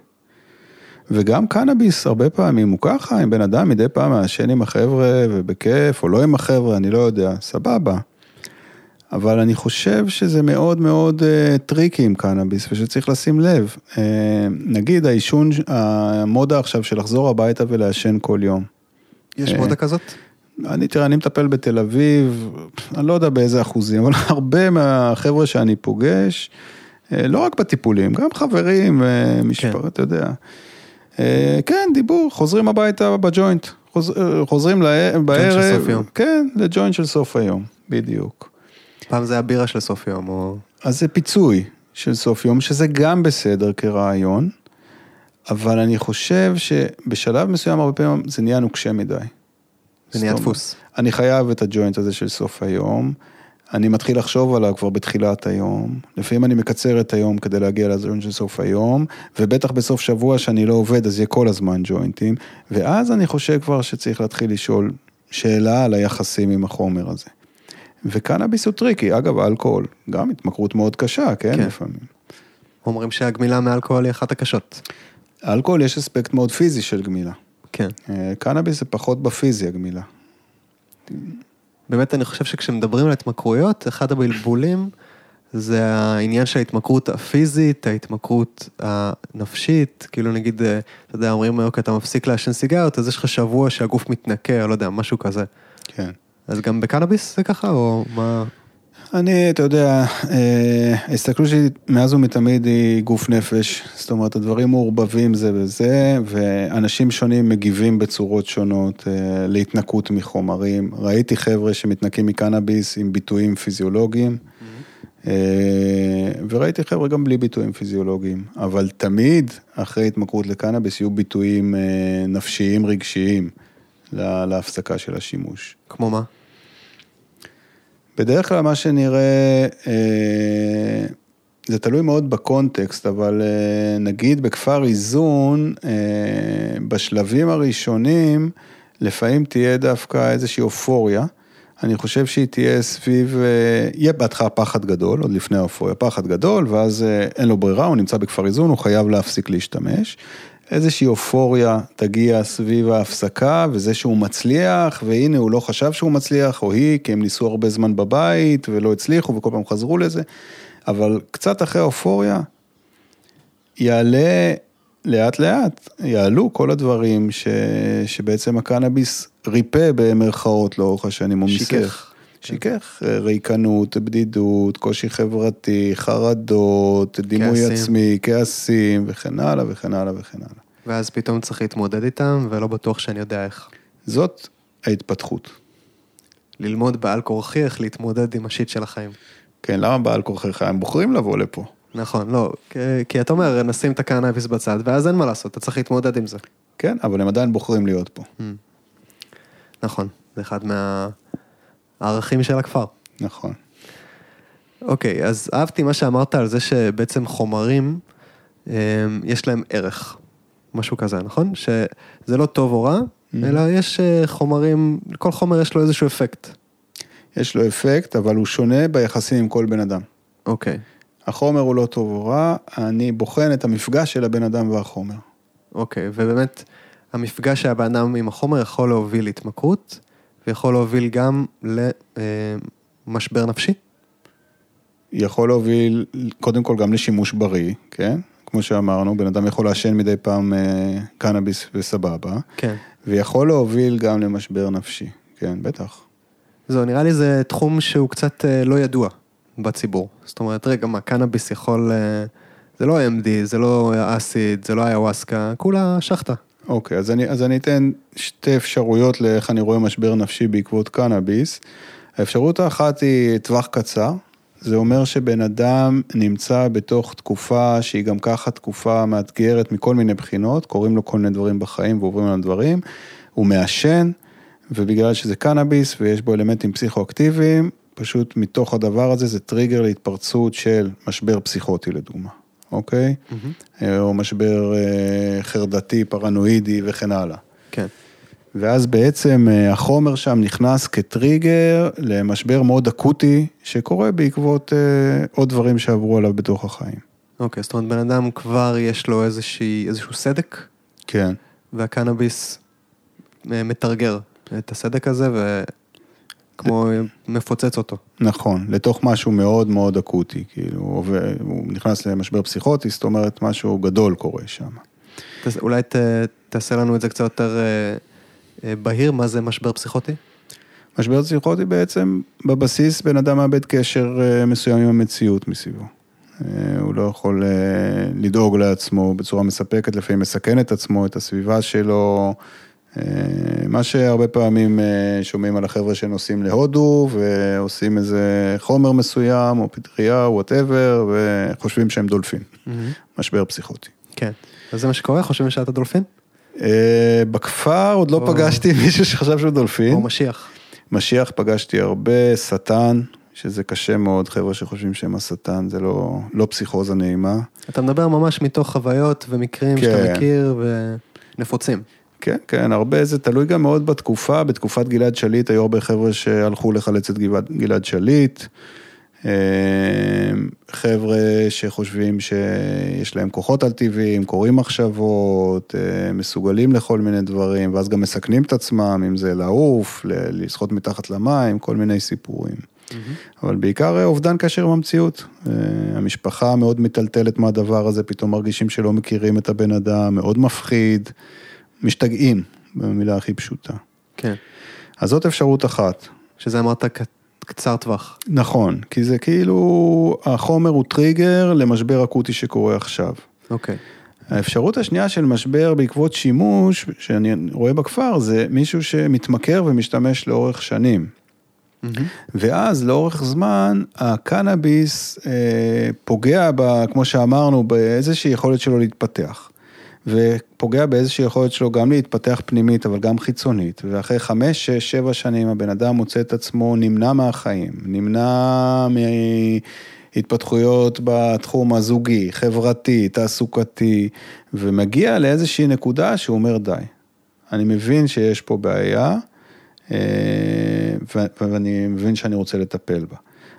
וגם קנאביס, הרבה פעמים הוא ככה, אם בן אדם מדי פעם מעשן עם החבר'ה, ובכיף, או לא עם החבר'ה, אני לא יודע, סבבה. אבל אני חושב שזה מאוד מאוד אה, tricky עם קנאביס, ושצריך לשים לב. אה, נגיד העישון, המודה עכשיו של לחזור הביתה ולעשן כל יום. יש אה, מודה כזאת? אני, תראה, אני מטפל בתל אביב, אני לא יודע באיזה אחוזים, אבל הרבה מהחבר'ה שאני פוגש, לא רק בטיפולים, גם חברים, משפחה, אתה יודע. כן, דיבור, חוזרים הביתה בג'וינט, חוז, חוזרים לה- בערב, סוף יום. כן, לג'וינט של סוף היום, בדיוק. פעם זה הבירה של סוף יום, או... אז זה פיצוי של סוף יום, שזה גם בסדר כרעיון, אבל אני חושב שבשלב מסוים הרבה פעמים זה נהיה נוקשה מדי. זה נהיה דפוס. אני חייב את הג'וינט הזה של סוף היום, אני מתחיל לחשוב עליו כבר בתחילת היום, לפעמים אני מקצר את היום כדי להגיע לג'וינט של סוף היום, ובטח בסוף שבוע שאני לא עובד אז יהיה כל הזמן ג'וינטים, ואז אני חושב כבר שצריך להתחיל לשאול שאלה על היחסים עם החומר הזה. וקנאביס הוא tricky, אגב אלכוהול, גם התמכרות מאוד קשה, כן, כן. לפעמים. אומרים שהגמילה מאלכוהול היא אחת הקשות. אלכוהול יש אספקט מאוד פיזי של גמילה. כן. אה, קנאביס זה פחות בפיזי הגמילה. באמת, אני חושב שכשמדברים על התמכרויות, אחד הבלבולים זה העניין של ההתמכרות הפיזית, ההתמכרות הנפשית, כאילו נגיד, אה, אתה יודע, אומרים, אוקיי, אתה מפסיק לעשן סיגריות, אז יש לך שבוע שהגוף מתנקה, או לא יודע, משהו כזה. כן. אז גם בקנאביס זה ככה, או מה? אני, אתה יודע, אה, ההסתכלות שלי מאז ומתמיד היא גוף נפש, זאת אומרת, הדברים מעורבבים זה וזה, ואנשים שונים מגיבים בצורות שונות אה, להתנקות מחומרים. ראיתי חבר'ה שמתנקים מקנאביס עם ביטויים פיזיולוגיים, אה, וראיתי חבר'ה גם בלי ביטויים פיזיולוגיים, אבל תמיד אחרי התמכרות לקנאביס יהיו ביטויים נפשיים רגשיים לה- להפסקה של השימוש. כמו מה? בדרך כלל מה שנראה, אה, זה תלוי מאוד בקונטקסט, אבל אה, נגיד בכפר איזון, אה, בשלבים הראשונים, לפעמים תהיה דווקא איזושהי אופוריה. אני חושב שהיא תהיה סביב, יהיה בהתחלה פחד גדול, עוד לפני האופוריה, פחד גדול, ואז אין לו ברירה, הוא נמצא בכפר איזון, הוא חייב להפסיק להשתמש. איזושהי אופוריה תגיע סביב ההפסקה, וזה שהוא מצליח, והנה הוא לא חשב שהוא מצליח, או היא, כי הם ניסו הרבה זמן בבית, ולא הצליחו, וכל פעם חזרו לזה, אבל קצת אחרי האופוריה, יעלה לאט לאט, יעלו כל הדברים ש, שבעצם הקנאביס ריפא במרכאות לאורך השנים, או שיכך. מיסך. שיכך, ריקנות, בדידות, קושי חברתי, חרדות, דימוי כעסים. עצמי, כעסים, וכן הלאה וכן הלאה וכן הלאה. ואז פתאום צריך להתמודד איתם, ולא בטוח שאני יודע איך. זאת ההתפתחות. ללמוד בעל כורחי איך להתמודד עם השיט של החיים. כן, למה בעל כורחך? הם בוחרים לבוא לפה. נכון, לא, כי- כי אתה אומר, נשים את הקנאביס בצד, ואז אין מה לעשות, אתה צריך להתמודד עם זה. כן, אבל הם עדיין בוחרים להיות פה. נכון, זה אחד מהערכים של הכפר. נכון. אוקיי, אז אהבתי מה שאמרת על זה שבעצם חומרים, אמ, יש להם ערך. משהו כזה, נכון? שזה לא טוב או רע, אלא יש אה, חומרים, כל חומר יש לו איזשהו אפקט. יש לו אפקט, אבל הוא שונה ביחסים עם כל בן אדם. אוקיי, החומר הוא לא טוב או רע, אני בוחן את המפגש של הבן אדם והחומר. אוקיי, ובאמת, המפגש של הבן אדם עם החומר יכול להוביל להתמכרות, ויכול להוביל גם למשבר נפשי. יכול להוביל, קודם כל גם לשימוש בריא, כן? כמו שאמרנו, בן אדם יכול לעשן מדי פעם אה, קנאביס וסבבה, כן. ויכול להוביל גם למשבר נפשי, כן, בטח. זהו, נראה לי זה תחום שהוא קצת אה, לא ידוע בציבור. זאת אומרת, רגע, מה, קנאביס יכול... אה, זה לא MD, זה לא אסיד, זה לא איוואסקה, כולה שחטה. אוקיי, אז אני, אז אני אתן שתי אפשרויות לאיך אני רואה משבר נפשי בעקבות קנאביס. האפשרות האחת היא טווח קצר, זה אומר שבן אדם נמצא בתוך תקופה שהיא גם ככה תקופה מאתגרת מכל מיני בחינות, קורים לו כל מיני דברים בחיים ועוברים על דברים, הוא מעשן, ובגלל שזה קנאביס ויש בו אלמנטים פסיכואקטיביים, פשוט מתוך הדבר הזה זה טריגר להתפרצות של משבר פסיכוטי לדוגמה, אוקיי? Mm-hmm. או משבר אה, חרדתי, פרנואידי וכן הלאה. כן. ואז בעצם אה, החומר שם נכנס כטריגר למשבר מאוד אקוטי שקורה בעקבות עוד דברים שעברו עליו בתוך החיים. אוקיי, זאת אומרת, בן אדם כבר יש לו איזושהי, איזשהו סדק, כן, והקנאביס מתרגר את הסדק הזה וכמו מפוצץ אותו. נכון, לתוך משהו מאוד מאוד אקוטי, כאילו, הוא עובר- הוא נכנס למשבר פסיכוטי, זאת אומרת, משהו גדול קורה שם. אולי ת, תעשה לנו את זה קצת יותר אה, אה, בהיר, מה זה משבר פסיכוטי? משבר פסיכוטי בעצם, בבסיס בן אדם מאבד קשר אה, מסוים עם המציאות מסביבו. הוא לא יכול לדאוג לעצמו בצורה מספקת, לפעמים מסכן את עצמו, את הסביבה שלו. אה, מה שהרבה פעמים אה, שומעים על החבר'ה שנוסעים להודו ועושים איזה חומר מסוים או פטריה או whatever וחושבים שהם דולפין. משבר פסיכוטי. כן. אז זה מה שקורה? חושבים שאתה דולפין? אה, בכפר עוד לא או- פגשתי מישהו שחשב שהוא דולפין. או משיח? משיח פגשתי הרבה, שטן, שזה קשה מאוד, חבר'ה שחושבים שהם השטן, זה לא, לא פסיכוזה נעימה. אתה מדבר ממש מתוך חוויות ומקרים שאתה כן. מכיר ונפוצים. כן, כן, הרבה, זה תלוי גם מאוד בתקופה, בתקופת גלעד שליט היו הרבה חבר'ה שהלכו לחלץ את גלעד, גלעד שליט. אה, חבר'ה שחושבים שיש להם כוחות על טבעיים, קוראים מחשבות, אה, מסוגלים לכל מיני דברים, ואז גם מסכנים את עצמם, אם זה לעוף, לשחות מתחת למים, כל מיני סיפורים. אבל בעיקר אה, אובדן קשר עם המציאות. המשפחה מאוד מטלטלת מהדבר הזה, פתאום מרגישים שלא מכירים את הבן אדם, מאוד מפחיד, משתגעים, במילה הכי פשוטה. כן. אז זאת אפשרות אחת. שזה אמרת ק- קצר טווח. נכון, כי זה כאילו, החומר הוא טריגר למשבר אקוטי שקורה עכשיו. אוקיי. האפשרות השנייה של משבר בעקבות שימוש, שאני רואה בכפר, זה מישהו שמתמכר ומשתמש לאורך שנים. ואז לאורך זמן הקנאביס אה, פוגע, ב, כמו שאמרנו, באיזושהי יכולת שלו להתפתח. ופוגע באיזושהי יכולת שלו גם להתפתח פנימית, אבל גם חיצונית. ואחרי חמש, שש, שבע שנים הבן אדם מוצא את עצמו נמנע מהחיים, נמנע מהתפתחויות בתחום הזוגי, חברתי, תעסוקתי, ומגיע לאיזושהי נקודה שהוא אומר די. אני מבין שיש פה בעיה, אה, ואני מבין שאני רוצה לטפל בה.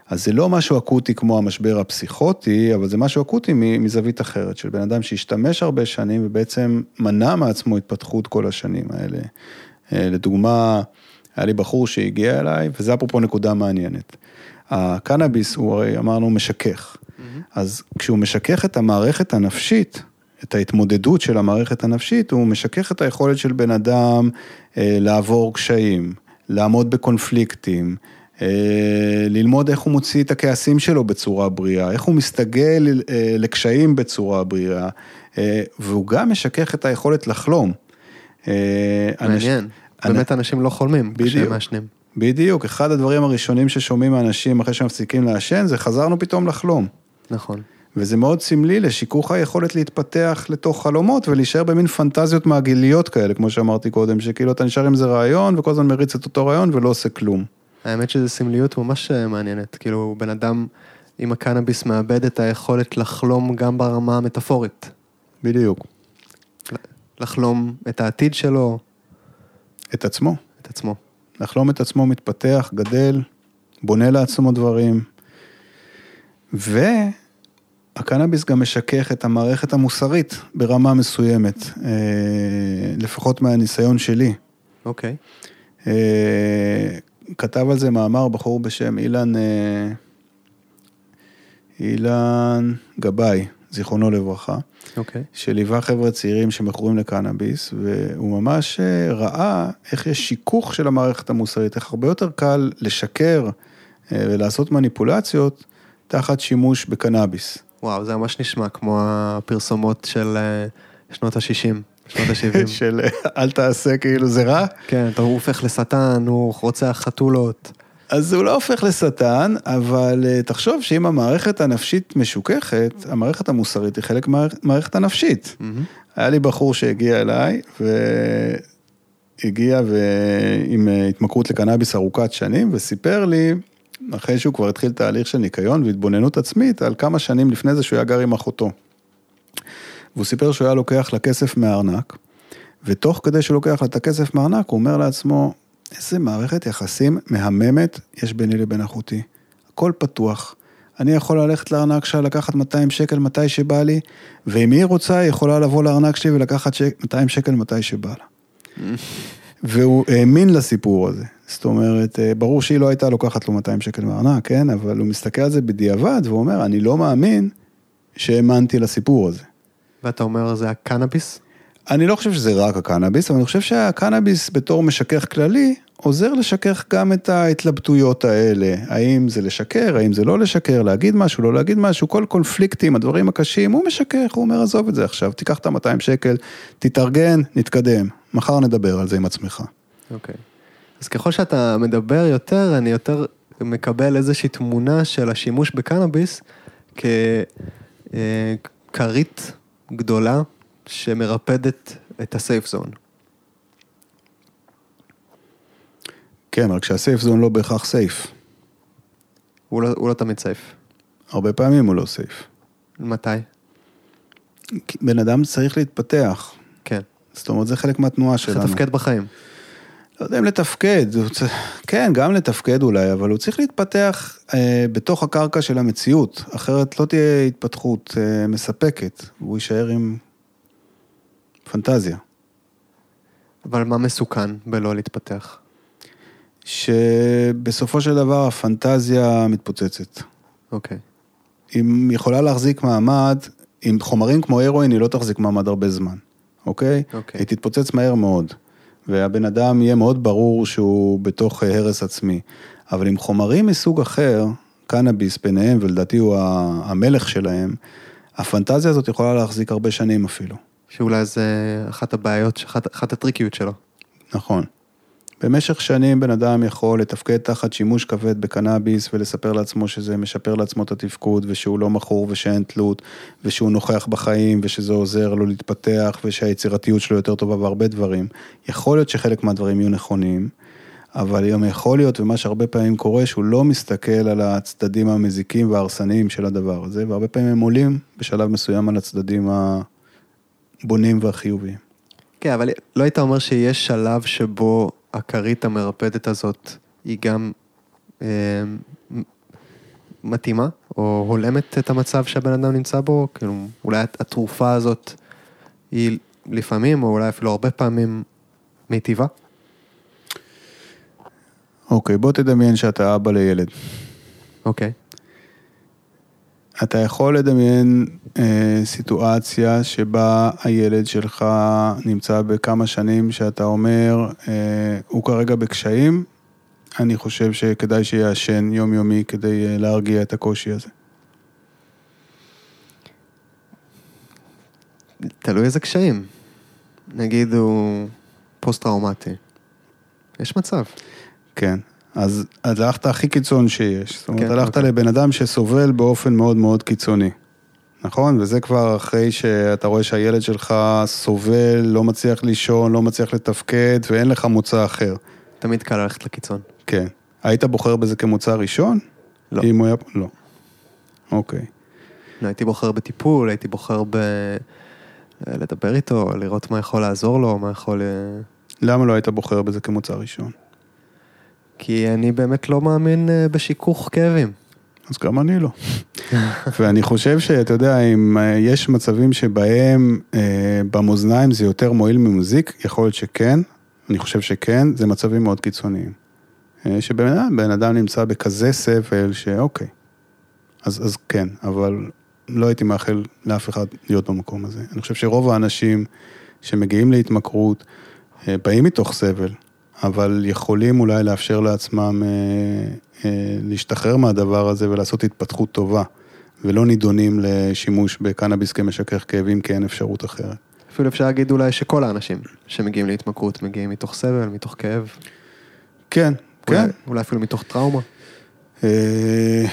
אז זה לא משהו אקוטי כמו המשבר הפסיכוטי, אבל זה משהו אקוטי מזווית אחרת, של בן אדם שהשתמש הרבה שנים ובעצם מנע מעצמו התפתחות כל השנים האלה. אה, לדוגמה, היה לי בחור שהגיע אליי, וזה אפרופו נקודה מעניינת. הקנאביס הוא הרי אמרנו משכך, אז כשהוא משכך את המערכת הנפשית, את ההתמודדות של המערכת הנפשית, הוא משכך את היכולת של בן אדם אה, לעבור קשיים, לעמוד בקונפליקטים, ללמוד איך הוא מוציא את הכעסים שלו בצורה בריאה, איך הוא מסתגל אה, לקשיים בצורה בריאה, אה, והוא גם משכך את היכולת לחלום. אה, אנש- מעניין. אנ- באמת אנשים לא חולמים כשהם בדיוק. מעשנים. בדיוק, אחד הדברים הראשונים ששומעים מאנשים אחרי שמפסיקים לעשן, זה חזרנו פתאום לחלום. נכון. וזה מאוד סמלי לשיכוך היכולת להתפתח לתוך חלומות ולהישאר במין פנטזיות מעגליות כאלה, כמו שאמרתי קודם, שכאילו אתה נשאר עם זה רעיון וכל הזמן מריץ את אותו רעיון ולא עושה כלום. האמת שזו סמליות ממש אה, מעניינת. כאילו, בן אדם עם הקנאביס מאבד את היכולת לחלום גם ברמה המטאפורית. בדיוק. לחלום את העתיד שלו, את עצמו. את עצמו. לחלום את עצמו מתפתח, גדל, בונה לעצמו דברים. והקנאביס גם משכך את המערכת המוסרית ברמה מסוימת, אה, לפחות מהניסיון שלי. אוקיי. אה, כתב על זה מאמר בחור בשם אילן, אה, אילן גבאי, זיכרונו לברכה, אוקיי. שליווה חבר'ה צעירים שמכורים לקנאביס, והוא ממש אה, ראה איך יש שיכוך של המערכת המוסרית, איך הרבה יותר קל לשקר אה, ולעשות מניפולציות תחת שימוש בקנאביס. וואו, זה ממש נשמע כמו הפרסומות של שנות ה-60, שנות ה-70. של אל תעשה כאילו זה רע. כן, אתה- הופך לשטן, הוא רוצח חתולות. אז הוא לא הופך לשטן, אבל אה, תחשוב שאם המערכת הנפשית משוככת, המערכת המוסרית היא חלק מהמערכת הנפשית. מהמם. היה לי בחור שהגיע אליי, והגיע ו... עם אה, התמכרות לקנאביס ארוכת שנים, וסיפר לי, אחרי שהוא כבר התחיל תהליך של ניקיון והתבוננות עצמית, על כמה שנים לפני זה שהוא היה גר עם אחותו. והוא סיפר שהוא היה לוקח לה כסף מהארנק, ותוך כדי שהוא לוקח לה את הכסף מהארנק, הוא אומר לעצמו, איזה מערכת יחסים מהממת יש ביני לבין אחותי. הכל פתוח. אני יכול ללכת לארנק שלה, לקחת 200 שקל מתי שבא לי, ואם היא רוצה, היא יכולה לבוא לארנק שלי ולקחת שק, 200 שקל מתי שבא לה. והוא האמין לסיפור הזה. זאת אומרת, אה, ברור שהיא לא הייתה לוקחת לו 200 שקל מהארנק, כן? אבל הוא מסתכל על זה בדיעבד, והוא אומר, אני לא מאמין שהאמנתי לסיפור הזה. ואתה אומר, זה הקנאביס? אני לא חושב שזה רק הקנאביס, אבל אני חושב שהקנאביס בתור משכך כללי, עוזר לשכך גם את ההתלבטויות האלה. האם זה לשקר, האם זה לא לשקר, להגיד משהו, לא להגיד משהו, כל קונפליקטים, הדברים הקשים, הוא משכך, הוא אומר, עזוב את זה עכשיו, תיקח את ה-200 שקל, תתארגן, נתקדם. מחר נדבר על זה עם עצמך. אוקיי. אז ככל שאתה מדבר יותר, אני יותר מקבל איזושהי תמונה של השימוש בקנאביס ככרית גדולה שמרפדת את הסייף זון. כן, רק שהסייף זון לא בהכרח סייף. הוא לא, הוא לא תמיד סייף. הרבה פעמים הוא לא סייף. מתי? בן אדם צריך להתפתח. כן. זאת אומרת, זה חלק מהתנועה צריך שלנו. לתפקד בחיים. לא יודע אם לתפקד, הוא. כן, גם לתפקד אולי, אבל הוא צריך להתפתח אה, בתוך הקרקע של המציאות, אחרת לא תהיה התפתחות אה, מספקת, והוא יישאר עם פנטזיה. אבל מה מסוכן בלא להתפתח? שבסופו של דבר הפנטזיה מתפוצצת. אוקיי. היא יכולה להחזיק מעמד, עם חומרים כמו הרואין היא לא תחזיק מעמד הרבה זמן, אוקיי? אוקיי. היא תתפוצץ מהר מאוד, והבן אדם יהיה מאוד ברור שהוא בתוך אה, הרס עצמי. אבל עם חומרים מסוג אחר, קנאביס ביניהם, ולדעתי הוא המלך שלהם, הפנטזיה הזאת יכולה להחזיק הרבה שנים אפילו. שאולי זה אחת הבעיות, אחת, אחת הטריקיות שלו. נכון. במשך שנים בן אדם יכול לתפקד תחת שימוש כבד בקנאביס ולספר לעצמו שזה משפר לעצמו את התפקוד ושהוא לא מכור ושאין תלות ושהוא נוכח בחיים ושזה עוזר לו להתפתח ושהיצירתיות שלו יותר טובה והרבה דברים. יכול להיות שחלק מהדברים יהיו נכונים, אבל גם יכול להיות, ומה שהרבה פעמים קורה, שהוא לא מסתכל על הצדדים המזיקים וההרסניים של הדבר הזה, והרבה פעמים הם עולים בשלב מסוים על הצדדים הבונים והחיוביים. כן, אבל לא היית אומר שיש שלב שבו הכרית המרפדת הזאת היא גם אה, מתאימה, או הולמת את המצב שהבן אדם נמצא בו? כאילו, אולי התרופה הזאת היא לפעמים, או אולי אפילו הרבה פעמים, מיטיבה? אוקיי, בוא תדמיין שאתה אבא לילד. אוקיי. אתה יכול לדמיין אה, סיטואציה שבה הילד שלך נמצא בכמה שנים שאתה אומר, אה, הוא כרגע בקשיים, אני חושב שכדאי שיעשן יומיומי כדי אה, להרגיע את הקושי הזה. תלוי איזה קשיים. נגיד הוא פוסט-טראומטי. יש מצב. כן. אז, אז הלכת הכי קיצון שיש. זאת אומרת, כן, הלכת אוקיי. לבן אדם שסובל באופן מאוד מאוד קיצוני. נכון? וזה כבר אחרי שאתה רואה שהילד שלך סובל, לא מצליח לישון, לא מצליח לתפקד, ואין לך מוצא אחר. תמיד קל ללכת לקיצון. כן. היית בוחר בזה כמוצא ראשון? לא. אם הוא היה... לא. אוקיי. לא, הייתי בוחר בטיפול, הייתי בוחר ב... לדבר איתו, לראות מה יכול לעזור לו, מה יכול... אה, למה לא היית בוחר בזה כמוצא ראשון? כי אני באמת לא מאמין אה, בשיכוך כאבים. אז גם אני לא. ואני חושב שאתה יודע, אם אה, יש מצבים שבהם אה, במאזניים זה יותר מועיל ממוזיק, יכול להיות שכן, אני חושב שכן, זה מצבים מאוד קיצוניים. אה, שבן אדם, אדם נמצא בכזה סבל שאוקיי, אז, אז כן, אבל לא הייתי מאחל לאף אחד להיות במקום הזה. אני חושב שרוב האנשים שמגיעים להתמכרות, אה, באים מתוך סבל, אבל יכולים אולי לאפשר לעצמם להשתחרר מהדבר הזה ולעשות התפתחות טובה, ולא נידונים לשימוש בקנאביס כמשכך כאבים, כי אין אפשרות אחרת. אפילו אפשר להגיד אולי שכל האנשים שמגיעים להתמכרות מגיעים מתוך סבל, מתוך כאב. כן, אולי, כן. אולי אפילו מתוך טראומה. אה,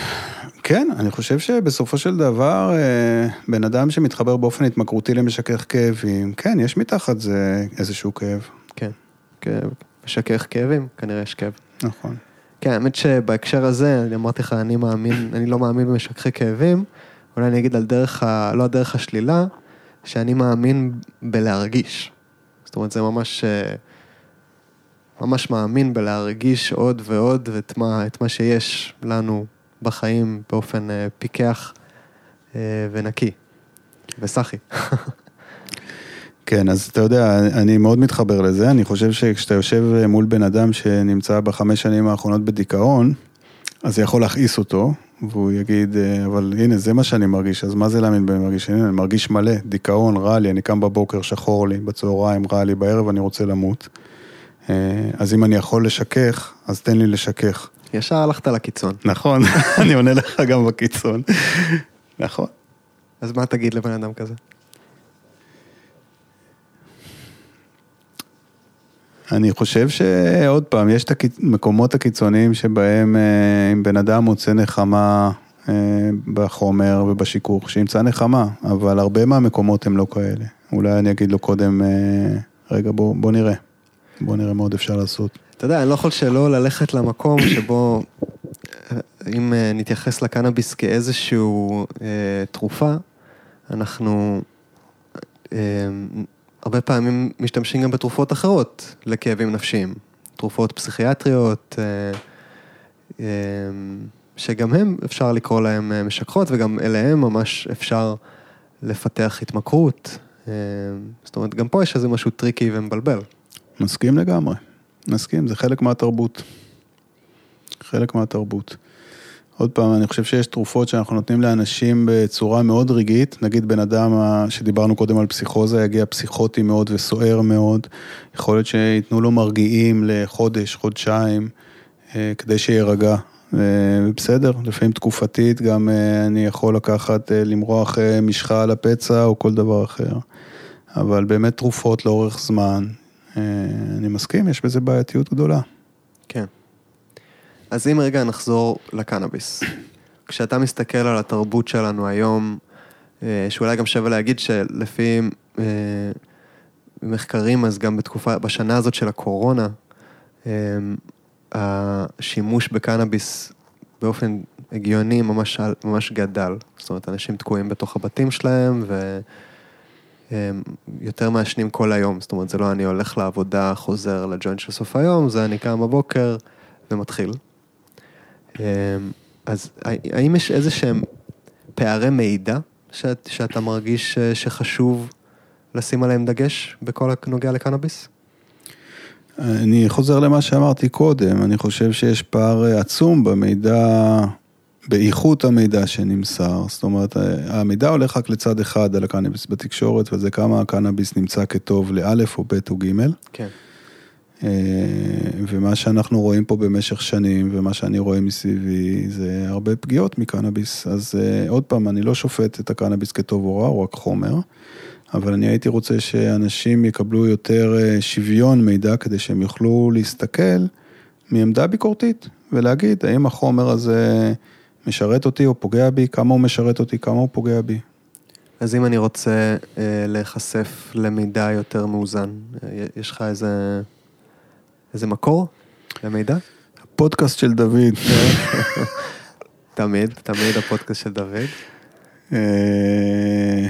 כן, אני חושב שבסופו של דבר, אה, בן אדם שמתחבר באופן התמכרותי למשכך כאבים, כן, יש מתחת זה איזשהו כאב. כן, כאב, משכך כאבים, כנראה יש כאב. נכון. כן, האמת שבהקשר הזה, אני אמרתי לך, אני מאמין, אני לא מאמין במשככי כאבים, אולי אני אגיד על דרך ה... לא על דרך השלילה, שאני מאמין בלהרגיש. זאת אומרת, זה ממש... אה, ממש מאמין בלהרגיש עוד ועוד את מה, את מה שיש לנו בחיים באופן אה, פיקח אה, ונקי. וסחי. כן, אז אתה יודע, אני מאוד מתחבר לזה, אני חושב שכשאתה יושב מול בן אדם שנמצא בחמש שנים האחרונות בדיכאון, אז זה יכול להכעיס אותו, והוא יגיד, אבל הנה, זה מה שאני מרגיש, אז מה זה להאמין בני מרגיש? הנה, אני מרגיש מלא, דיכאון, רע לי, אני קם בבוקר, שחור לי, בצהריים, רע לי, בערב אני רוצה למות. אז אם אני יכול לשכך, אז תן לי לשכך. ישר הלכת לקיצון. נכון, אני עונה לך גם בקיצון. נכון. אז מה תגיד לבן אדם כזה? אני חושב שעוד פעם, יש את המקומות הקיצוניים שבהם אה, אם בן אדם מוצא נחמה אה, בחומר ובשיכוך, שימצא נחמה, אבל הרבה מהמקומות הם לא כאלה. אולי אני אגיד לו קודם, אה, רגע, בוא, בוא נראה. בוא נראה מה עוד אפשר לעשות. אתה יודע, אני לא יכול שלא ללכת למקום שבו, אם נתייחס לקנאביס כאיזושהי אה, תרופה, אנחנו אה, הרבה פעמים משתמשים גם בתרופות אחרות לכאבים נפשיים. תרופות פסיכיאטריות, אה, אה, שגם הם אפשר לקרוא להם אה, משככות, וגם אליהם ממש אפשר לפתח התמכרות. זאת אומרת, גם פה יש איזה משהו טריקי ומבלבל. מסכים לגמרי, מסכים, זה חלק מהתרבות. חלק מהתרבות. עוד פעם, אני חושב שיש תרופות שאנחנו נותנים לאנשים בצורה מאוד רגעית, נגיד בן אדם שדיברנו קודם על פסיכוזה, יגיע פסיכוטי מאוד וסוער מאוד, יכול להיות שייתנו לו מרגיעים לחודש, חודשיים, אה, כדי שיירגע. אה, בסדר, לפעמים תקופתית גם אה, אני יכול לקחת, למרוח משחה על הפצע או כל דבר אחר. אבל באמת תרופות לאורך זמן, אני מסכים, יש בזה בעייתיות גדולה. כן. אז אם רגע נחזור לקנאביס. כשאתה מסתכל על התרבות שלנו היום, אה, שאולי גם שווה להגיד שלפי אה, מחקרים, אז גם בתקופה, בשנה הזאת של הקורונה, אה, השימוש בקנאביס באופן הגיוני ממש, ממש גדל. זאת אומרת, אנשים תקועים בתוך הבתים שלהם ויותר מעשנים כל היום. זאת אומרת, זה לא אני הולך לעבודה, חוזר לג'וינט של סוף היום, זה אני קם בבוקר ומתחיל. אמ, אז האם יש איזה שהם פערי מידע שאת, שאתה מרגיש אה, שחשוב לשים עליהם דגש בכל הנוגע לקנאביס? אני חוזר למה שאמרתי קודם, אני חושב שיש פער עצום במידע, באיכות המידע שנמסר. זאת אומרת, המידע הולך רק לצד אחד על הקנאביס בתקשורת, וזה כמה הקנאביס נמצא כטוב לאלף או ב' או ג'. כן. אה, ומה שאנחנו רואים פה במשך שנים, ומה שאני רואה מסביבי, זה הרבה פגיעות מקנאביס. אז אה, עוד פעם, אני לא שופט את הקנאביס כטוב או רע, הוא רק חומר, אבל אני הייתי רוצה שאנשים יקבלו יותר אה, שוויון מידע, כדי שהם יוכלו להסתכל מעמדה ביקורתית, ולהגיד, האם החומר הזה משרת אותי או פוגע בי, כמה הוא משרת אותי, כמה הוא פוגע בי. אז אם אני רוצה אה, להיחשף למידע יותר מאוזן, יש לך איזה... איזה מקור למידע? הפודקאסט של דוד. תמיד, תמיד הפודקאסט של דוד. אה,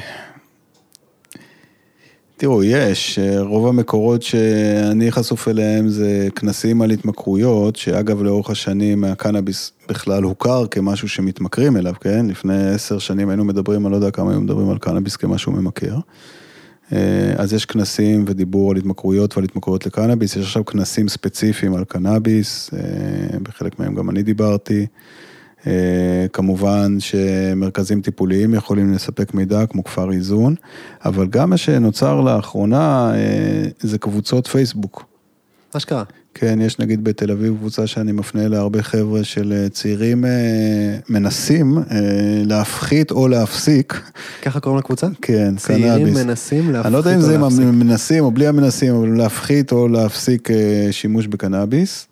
תראו, יש, רוב המקורות שאני חשוף אליהם זה כנסים על התמכרויות, שאגב לאורך השנים הקנאביס בכלל הוכר כמשהו שמתמכרים אליו, כן? לפני עשר שנים היינו מדברים, אני לא יודע כמה היו מדברים על קנאביס כמשהו ממכר. אה, אז יש כנסים ודיבור על התמכרויות ועל התמכרויות לקנאביס, יש עכשיו כנסים ספציפיים על קנאביס, אה, בחלק מהם גם אני דיברתי. אה, כמובן שמרכזים טיפוליים יכולים לספק מידע כמו כפר איזון, אבל גם מה שנוצר לאחרונה זה קבוצות פייסבוק. אשכרה. כן, יש נגיד בתל אביב קבוצה שאני מפנה להרבה חבר'ה של אה, צעירים אה, מנסים אה, להפחית או להפסיק. ככה קוראים לקבוצה? כן, צעירים קנאביס. מנסים להפחית אני לא יודע אם או זה עם להפסיק. המנסים או בלי המנסים, אבל להפחית או להפסיק שימוש בקנאביס.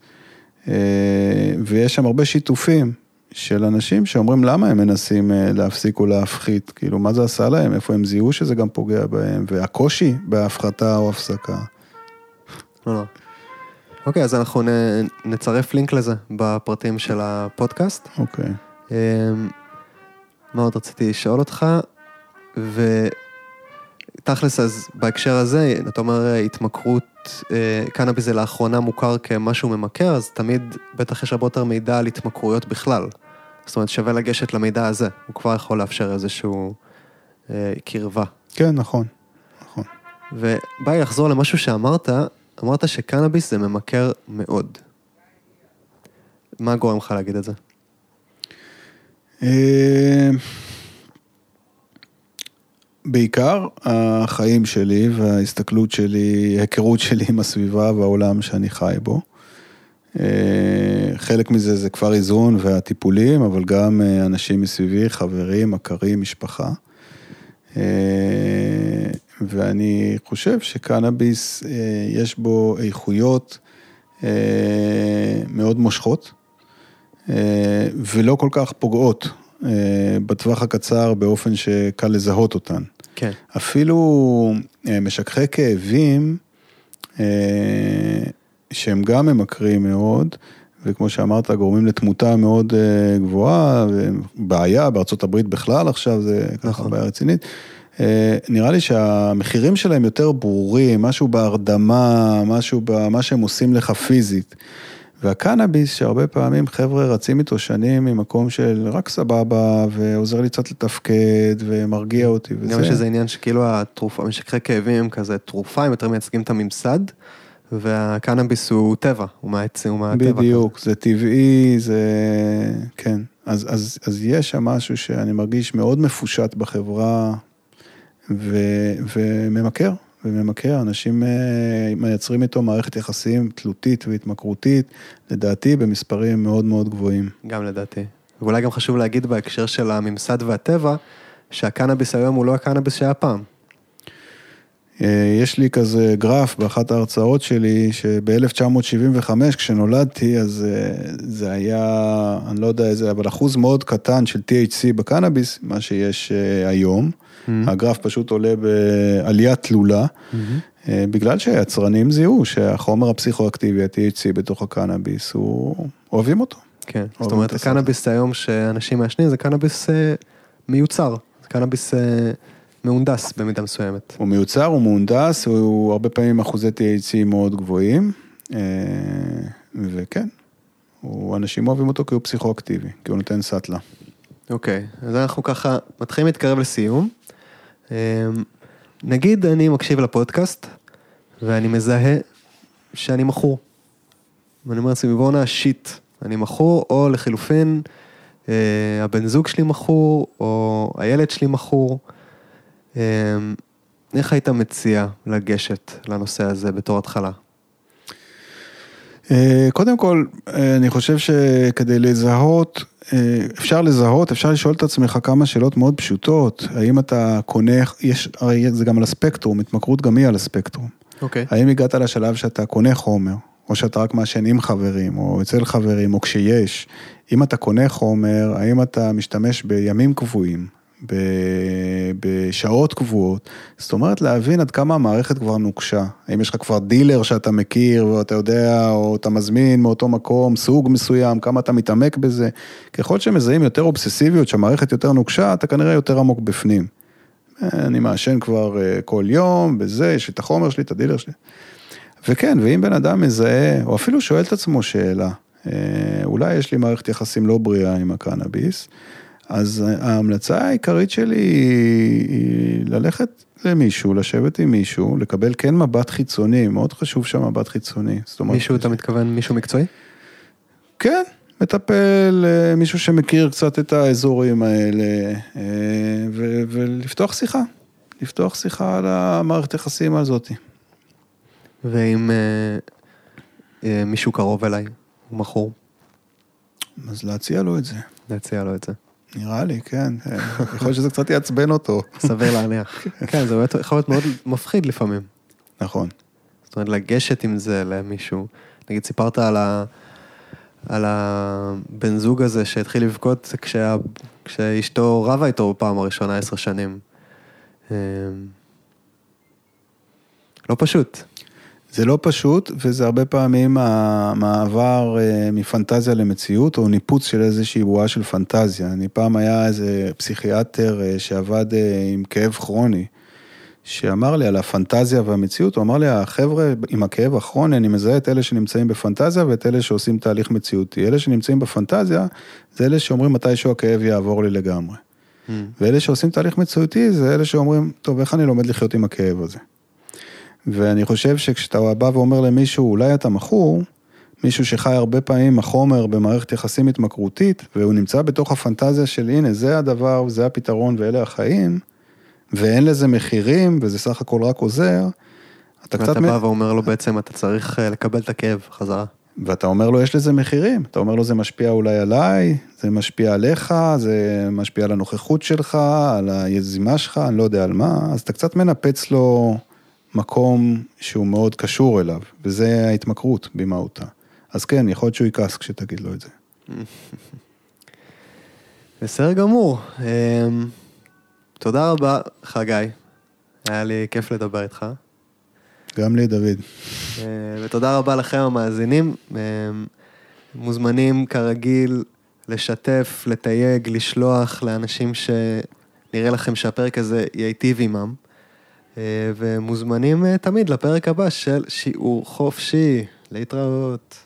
ויש שם הרבה שיתופים של אנשים שאומרים למה הם מנסים להפסיק או להפחית, כאילו מה זה עשה להם, איפה הם זיהו שזה גם פוגע בהם, והקושי בהפחתה או הפסקה. לא, לא. אוקיי, אז אנחנו נ, נצרף לינק לזה בפרטים של הפודקאסט. אוקיי. אמ, מה עוד רציתי לשאול אותך? ותכלס, אז בהקשר הזה, אתה אומר התמכרות, אה, קנאביס זה לאחרונה מוכר כמשהו ממכר, אז תמיד בטח יש הרבה יותר מידע על התמכרויות בכלל. זאת אומרת, שווה לגשת למידע הזה, הוא כבר יכול לאפשר איזשהו אה, קרבה. כן, נכון. נכון. ובא לי לחזור למשהו שאמרת, אמרת שקנאביס זה ממכר מאוד. מה גורם לך להגיד את זה? אה, בעיקר החיים שלי וההסתכלות שלי, ההיכרות שלי עם הסביבה והעולם שאני חי בו. אה, חלק מזה זה כפר איזון והטיפולים, אבל גם אה, אנשים מסביבי, חברים, מכרים, משפחה. אה, ואני חושב שקנאביס, יש בו איכויות מאוד מושכות. ולא כל כך פוגעות אה, בטווח הקצר באופן שקל לזהות אותן. כן. אפילו אה, משככי כאבים, אה, שהם גם ממכרים מאוד, וכמו שאמרת, גורמים לתמותה מאוד גבוהה, ובעיה בארצות הברית בכלל עכשיו, זה ככה נכון. בעיה רצינית. נראה לי שהמחירים שלהם יותר ברורים, משהו בהרדמה, משהו במה שהם עושים לך פיזית. והקנאביס, שהרבה פעמים חבר'ה רצים איתו שנים ממקום של רק סבבה, ועוזר לי קצת לתפקד, ומרגיע אותי וזה. גם יש איזה עניין שכאילו התרופה, משככי כאבים הם כזה תרופה, הם יותר מייצגים את הממסד, והקנאביס הוא טבע, הוא מהטבע. בדיוק, זה טבעי, זה... כן. אז, אז, אז יש שם משהו שאני מרגיש מאוד מפושט בחברה, ו, וממכר. וממכר, אנשים אה, מייצרים איתו מערכת יחסים תלותית והתמכרותית, לדעתי במספרים מאוד מאוד גבוהים. גם לדעתי. ואולי גם חשוב להגיד בהקשר של הממסד והטבע, שהקנאביס היום הוא לא הקנאביס שהיה פעם. אה, יש לי כזה גרף באחת ההרצאות שלי, שב-1975 כשנולדתי, אז אה, זה היה, אני לא יודע איזה, אבל אחוז מאוד קטן של THC בקנאביס, מה שיש היום. Mm-hmm. הגרף פשוט עולה בעלייה תלולה, mm-hmm. בגלל שהיצרנים זיהו שהחומר הפסיכואקטיבי, ה-THC בתוך הקנאביס, הוא... אוהבים אותו. כן, זאת אומרת, הקנאביס היום שאנשים מעשנים זה קנאביס אה, מיוצר, זה קנאביס אה, מהונדס במידה מסוימת. הוא מיוצר, הוא מהונדס, הוא הרבה פעמים אחוזי THC מאוד גבוהים, אה, וכן, הוא, אנשים אוהבים אותו כי הוא פסיכואקטיבי, כי הוא נותן סאטלה. אוקיי, אז אנחנו ככה מתחילים להתקרב לסיום. אמ, נגיד אני מקשיב לפודקאסט, ואני מזהה שאני מכור. ואני אומר לעצמי, בואנה שיט, אני מכור, או לחילופין, אה, הבן זוג שלי מכור, או הילד שלי מכור. אה, איך היית מציע לגשת לנושא הזה בתור התחלה? אה, קודם כל, אה, אני חושב שכדי לזהות, אפשר לזהות, אפשר לשאול את עצמך כמה שאלות מאוד פשוטות. האם אתה קונה, יש, הרי זה גם על הספקטרום, התמכרות גם היא על הספקטרום. אוקיי. האם הגעת לשלב שאתה קונה חומר, או שאתה רק מעשן עם חברים, או אצל חברים, או כשיש. אם אתה קונה חומר, האם אתה משתמש בימים קבועים, בשעות קבועות, זאת אומרת להבין עד כמה המערכת כבר נוקשה. האם יש לך כבר דילר שאתה מכיר ואתה יודע, או אתה מזמין מאותו מקום, סוג מסוים, כמה אתה מתעמק בזה. ככל שמזהים יותר אובססיביות, שהמערכת יותר נוקשה, אתה כנראה יותר עמוק בפנים. אני מעשן כבר אה, כל יום, בזה, יש לי את החומר שלי, את הדילר שלי. וכן, ואם בן אדם מזהה, או אפילו שואל את עצמו שאלה, אה, אולי יש לי מערכת יחסים לא בריאה עם הקנאביס, אז ההמלצה העיקרית שלי היא ללכת למישהו, לשבת עם מישהו, לקבל כן מבט חיצוני, מאוד חשוב שם מבט חיצוני. זאת אומרת... מישהו, אתה מתכוון מישהו מקצועי? כן, מטפל, אה, מישהו שמכיר קצת את האזורים האלה, אה, ו- ולפתוח שיחה. לפתוח שיחה על המערכת יחסים הזאת. ואם אה, אה, מישהו קרוב אליי, הוא מכור, אז להציע לו את זה. להציע לו את זה. נראה לי, כן. יכול להיות שזה קצת יעצבן אותו. סביר להניח. כן, זה יכול להיות מאוד מפחיד לפעמים. נכון. זאת אומרת, לגשת עם זה למישהו. נגיד, סיפרת על, ה... על הבן זוג הזה שהתחיל לבכות כשה... כשאשתו רבה איתו בפעם הראשונה עשר שנים. אה, לא פשוט. זה לא פשוט, וזה הרבה פעמים המעבר אה, מפנטזיה למציאות, או ניפוץ של איזושהי בועה של פנטזיה. אני פעם היה איזה פסיכיאטר אה, שעבד אה, עם כאב כרוני, שאמר לי על הפנטזיה והמציאות, הוא אמר לי, החבר'ה עם הכאב הכרוני, אני מזהה את אלה שנמצאים בפנטזיה ואת אלה שעושים תהליך מציאותי. אלה שנמצאים בפנטזיה, זה אלה שאומרים מתישהו הכאב יעבור לי לגמרי. ואלה שעושים תהליך מציאותי, זה אלה שאומרים, טוב, איך אני לומד לחיות עם הכאב הזה? ואני חושב שכשאתה בא ואומר למישהו, אולי אתה מכור, מישהו שחי הרבה פעמים החומר במערכת יחסים התמכרותית, והוא נמצא בתוך הפנטזיה של הנה, זה הדבר, זה הפתרון ואלה החיים, ואין לזה מחירים, וזה סך הכל רק עוזר, אתה קצת... ואתה בא ואומר לו בעצם, אתה צריך אה, לקבל את הכאב חזרה. ואתה אומר לו, יש לזה מחירים. אתה אומר לו, זה משפיע אולי עליי, זה משפיע עליך, זה משפיע על הנוכחות שלך, על היזימה שלך, אני לא יודע על מה, אז אתה קצת מנפץ לו מקום שהוא מאוד קשור אליו, וזה ההתמכרות במהותה. אז כן, יכול להיות שהוא יכעס כשתגיד לו את זה. בסדר גמור. אמ, תודה רבה, חגי. היה לי כיף לדבר איתך. גם לי, דוד. אה, ותודה רבה לכם המאזינים. אה, מוזמנים כרגיל לשתף, לתייג, לשלוח לאנשים שנראה לכם שהפרק הזה ייטיב עמם. אה, ומוזמנים אה, תמיד לפרק הבא של שיעור חופשי. להתראות.